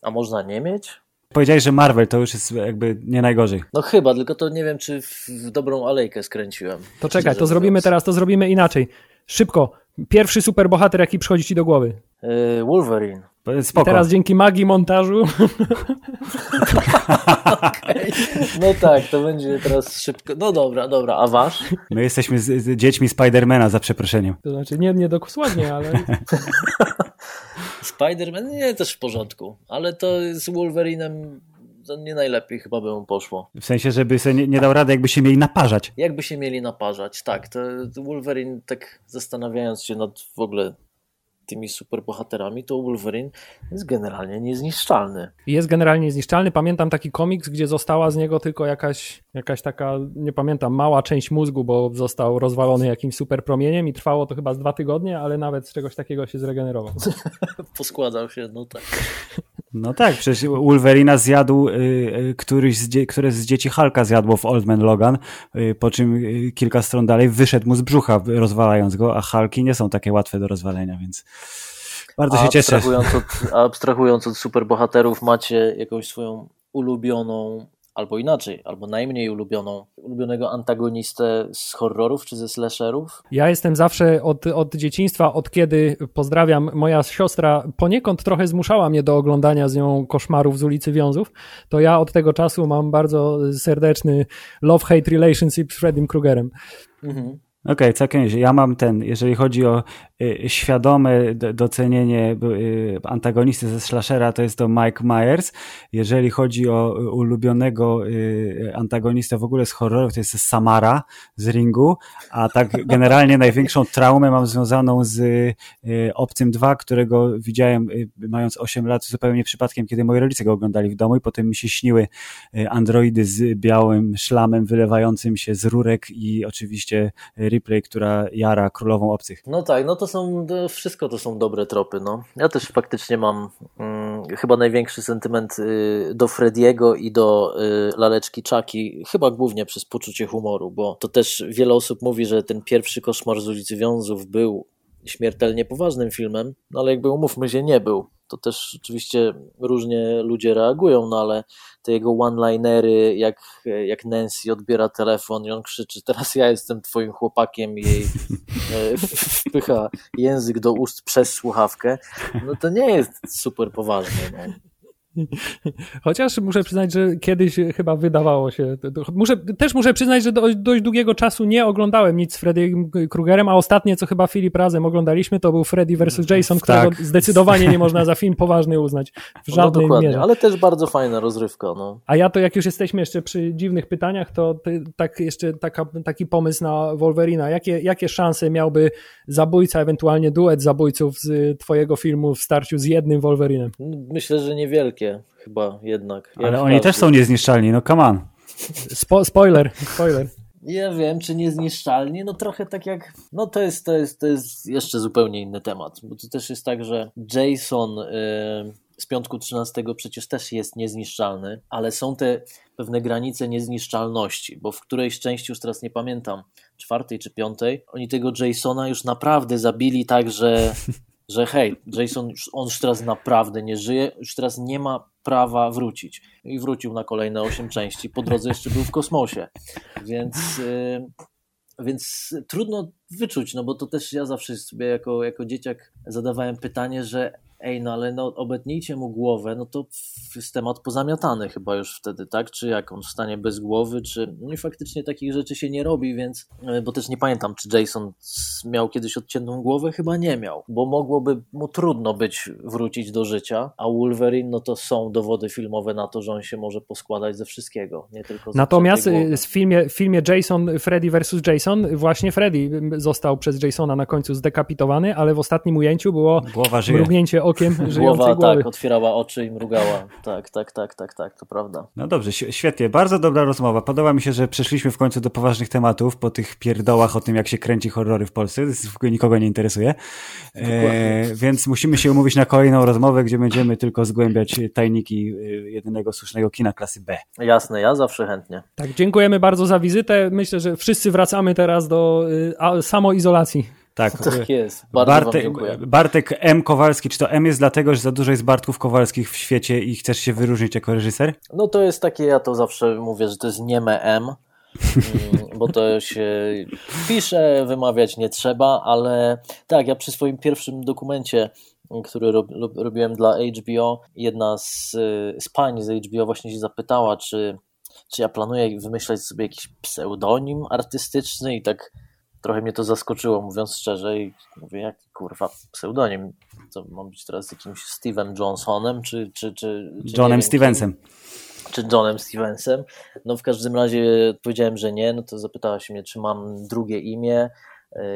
A można nie mieć? Powiedziałeś, że Marvel to już jest jakby nie najgorzej. No chyba, tylko to nie wiem, czy w, dobrą alejkę skręciłem. To czekaj, to zrobimy teraz, to zrobimy inaczej. Szybko. Pierwszy superbohater, jaki przychodzi ci do głowy? Yy, Wolverine. Spoko. I teraz dzięki magii montażu. okay. No tak, to będzie teraz szybko. No dobra, dobra, a wasz? My jesteśmy z, z dziećmi Spidermana za przeproszeniem. To znaczy nie, nie dokładnie, ale... Spider-Man nie, też w porządku, ale to z Wolverinem to nie najlepiej chyba by mu poszło. W sensie, żeby sobie nie, nie dał rady, jakby się mieli naparzać. Jakby się mieli naparzać, tak. To, Wolverine, tak zastanawiając się nad w ogóle tymi superbohaterami, to Wolverine jest generalnie niezniszczalny. Jest generalnie niezniszczalny. Pamiętam taki komiks, gdzie została z niego tylko jakaś, jakaś taka, nie pamiętam, mała część mózgu, bo został rozwalony jakimś super promieniem i trwało to chyba z dwa tygodnie, ale nawet z czegoś takiego się zregenerował. Poskładał się, no tak. No tak, przecież Wolverina zjadł y, y, któryś z, któreś z dzieci Halka zjadło w Old Man Logan, y, po czym y, kilka stron dalej wyszedł mu z brzucha, rozwalając go, a Halki nie są takie łatwe do rozwalenia, więc bardzo się cieszę. Abstrahując od, abstrahując od superbohaterów, macie jakąś swoją ulubioną albo inaczej, albo najmniej ulubioną, ulubionego antagonistę z horrorów czy ze slasherów? Ja jestem zawsze od, od dzieciństwa, od kiedy, pozdrawiam, moja siostra poniekąd trochę zmuszała mnie do oglądania z nią koszmarów z ulicy Wiązów, to ja od tego czasu mam bardzo serdeczny love-hate relationship z Freddym Krugerem. Mhm. Okej, okay, całkiem Ja mam ten, jeżeli chodzi o świadome docenienie y, antagonisty ze slashera, to jest to Mike Myers. Jeżeli chodzi o ulubionego y, antagonistę w ogóle z horrorów, to jest Samara z Ringu, a tak generalnie największą traumę mam związaną z y, Obcym 2, którego widziałem y, mając 8 lat zupełnie przypadkiem, kiedy moi rodzice go oglądali w domu i potem mi się śniły y, androidy z białym szlamem wylewającym się z rurek i oczywiście Ripley, która jara królową obcych. No tak, no to są, to wszystko to są dobre tropy, no. Ja też faktycznie mam mm, chyba największy sentyment y, do Frediego i do y, laleczki Chucky, chyba głównie przez poczucie humoru, bo to też wiele osób mówi, że ten pierwszy koszmar z ulicy Wiązów był śmiertelnie poważnym filmem, no ale jakby umówmy się, nie był. To też oczywiście różnie ludzie reagują, no ale te jego one-linery, jak, jak Nancy odbiera telefon i on krzyczy, teraz ja jestem twoim chłopakiem i jej e, wpycha język do ust przez słuchawkę, no to nie jest super poważne. No. Chociaż muszę przyznać, że kiedyś chyba wydawało się. Muszę, też muszę przyznać, że do, dość długiego czasu nie oglądałem nic z Freddy Krugerem, a ostatnie, co chyba Filip razem oglądaliśmy, to był Freddy vs. Jason, którego tak. zdecydowanie nie można za film poważny uznać. W żadnej no mierze. Ale też bardzo fajna rozrywka. No. A ja to, jak już jesteśmy jeszcze przy dziwnych pytaniach, to ty, tak jeszcze taka, taki pomysł na Wolverina. Jakie, jakie szanse miałby zabójca, ewentualnie duet zabójców z twojego filmu w starciu z jednym Wolverinem? Myślę, że niewielkie chyba jednak. Ale oni też są niezniszczalni, no come on. Spo spoiler, spoiler. Ja wiem, czy niezniszczalni, no trochę tak jak, no to jest, to jest, to jest jeszcze zupełnie inny temat, bo to też jest tak, że Jason yy, z piątku 13 przecież też jest niezniszczalny, ale są te pewne granice niezniszczalności, bo w którejś części, już teraz nie pamiętam, czwartej czy piątej, oni tego Jasona już naprawdę zabili tak, że że hej, Jason, on już teraz naprawdę nie żyje, już teraz nie ma prawa wrócić. I wrócił na kolejne 8 części, po drodze jeszcze był w kosmosie. Więc, yy, więc trudno wyczuć, no bo to też ja zawsze sobie jako, jako dzieciak zadawałem pytanie, że ej, no ale no, obetnijcie mu głowę, no to jest temat pozamiatany chyba już wtedy, tak? Czy jak on wstanie bez głowy, czy... No i faktycznie takich rzeczy się nie robi, więc... E, bo też nie pamiętam, czy Jason miał kiedyś odciętą głowę? Chyba nie miał, bo mogłoby mu trudno być wrócić do życia, a Wolverine, no to są dowody filmowe na to, że on się może poskładać ze wszystkiego, nie tylko z Natomiast y, w filmie, w filmie Jason, Freddy vs. Jason, właśnie Freddy został przez Jasona na końcu zdekapitowany, ale w ostatnim ujęciu było Głowa mrugnięcie okiem Głowa, głowy. tak, otwierała oczy i mrugała. Tak, tak, tak, tak, tak, to prawda. No dobrze, świetnie. Bardzo dobra rozmowa. Podoba mi się, że przeszliśmy w końcu do poważnych tematów po tych pierdołach o tym, jak się kręci horrory w Polsce. To nikogo nie interesuje. E, więc musimy się umówić na kolejną rozmowę, gdzie będziemy tylko zgłębiać tajniki e, jedynego słusznego kina klasy B. Jasne, ja zawsze chętnie. Tak, dziękujemy bardzo za wizytę. Myślę, że wszyscy wracamy teraz do y, samoizolacji. Tak, tak jest. Bardzo Bartek, Bartek M. Kowalski, czy to M jest dlatego, że za dużo jest Bartków Kowalskich w świecie i chcesz się wyróżnić jako reżyser? No to jest takie, ja to zawsze mówię, że to jest nieme M, mm, bo to się pisze, wymawiać nie trzeba, ale tak, ja przy swoim pierwszym dokumencie który rob, robiłem dla HBO, jedna z, z pań z HBO właśnie się zapytała, czy, czy ja planuję wymyślać sobie jakiś pseudonim artystyczny i tak trochę mnie to zaskoczyło, mówiąc szczerze, i mówię, jak kurwa pseudonim, co mam być teraz jakimś Steven Johnsonem, czy... czy, czy, czy Johnem Stevensem. Czy Johnem Stevensem. No w każdym razie powiedziałem, że nie, no to zapytała się mnie, czy mam drugie imię,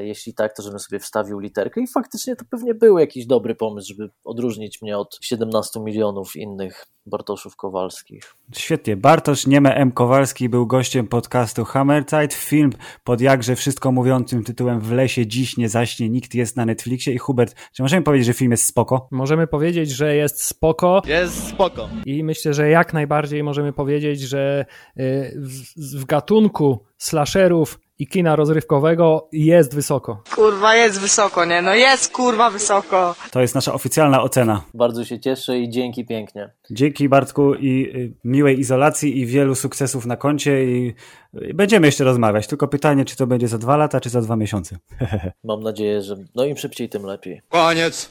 jeśli tak, to żebym sobie wstawił literkę i faktycznie to pewnie był jakiś dobry pomysł, żeby odróżnić mnie od 17 milionów innych Bartoszów Kowalskich. Świetnie. Bartosz Nieme M. Kowalski był gościem podcastu Hammerzeit. Film pod jakże wszystko mówiącym tytułem W lesie dziś nie zaśnie nikt jest na Netflixie. I Hubert, czy możemy powiedzieć, że film jest spoko? Możemy powiedzieć, że jest spoko. Jest spoko. I myślę, że jak najbardziej możemy powiedzieć, że y, w, w gatunku slasherów i kina rozrywkowego jest wysoko. Kurwa, jest wysoko, nie? No jest kurwa wysoko. To jest nasza oficjalna ocena. Bardzo się cieszę i dzięki pięknie. Dzięki Bartku i y, miłej izolacji i wielu sukcesów na koncie i będziemy jeszcze rozmawiać. Tylko pytanie, czy to będzie za dwa lata, czy za dwa miesiące. Mam nadzieję, że no im szybciej, tym lepiej. Koniec.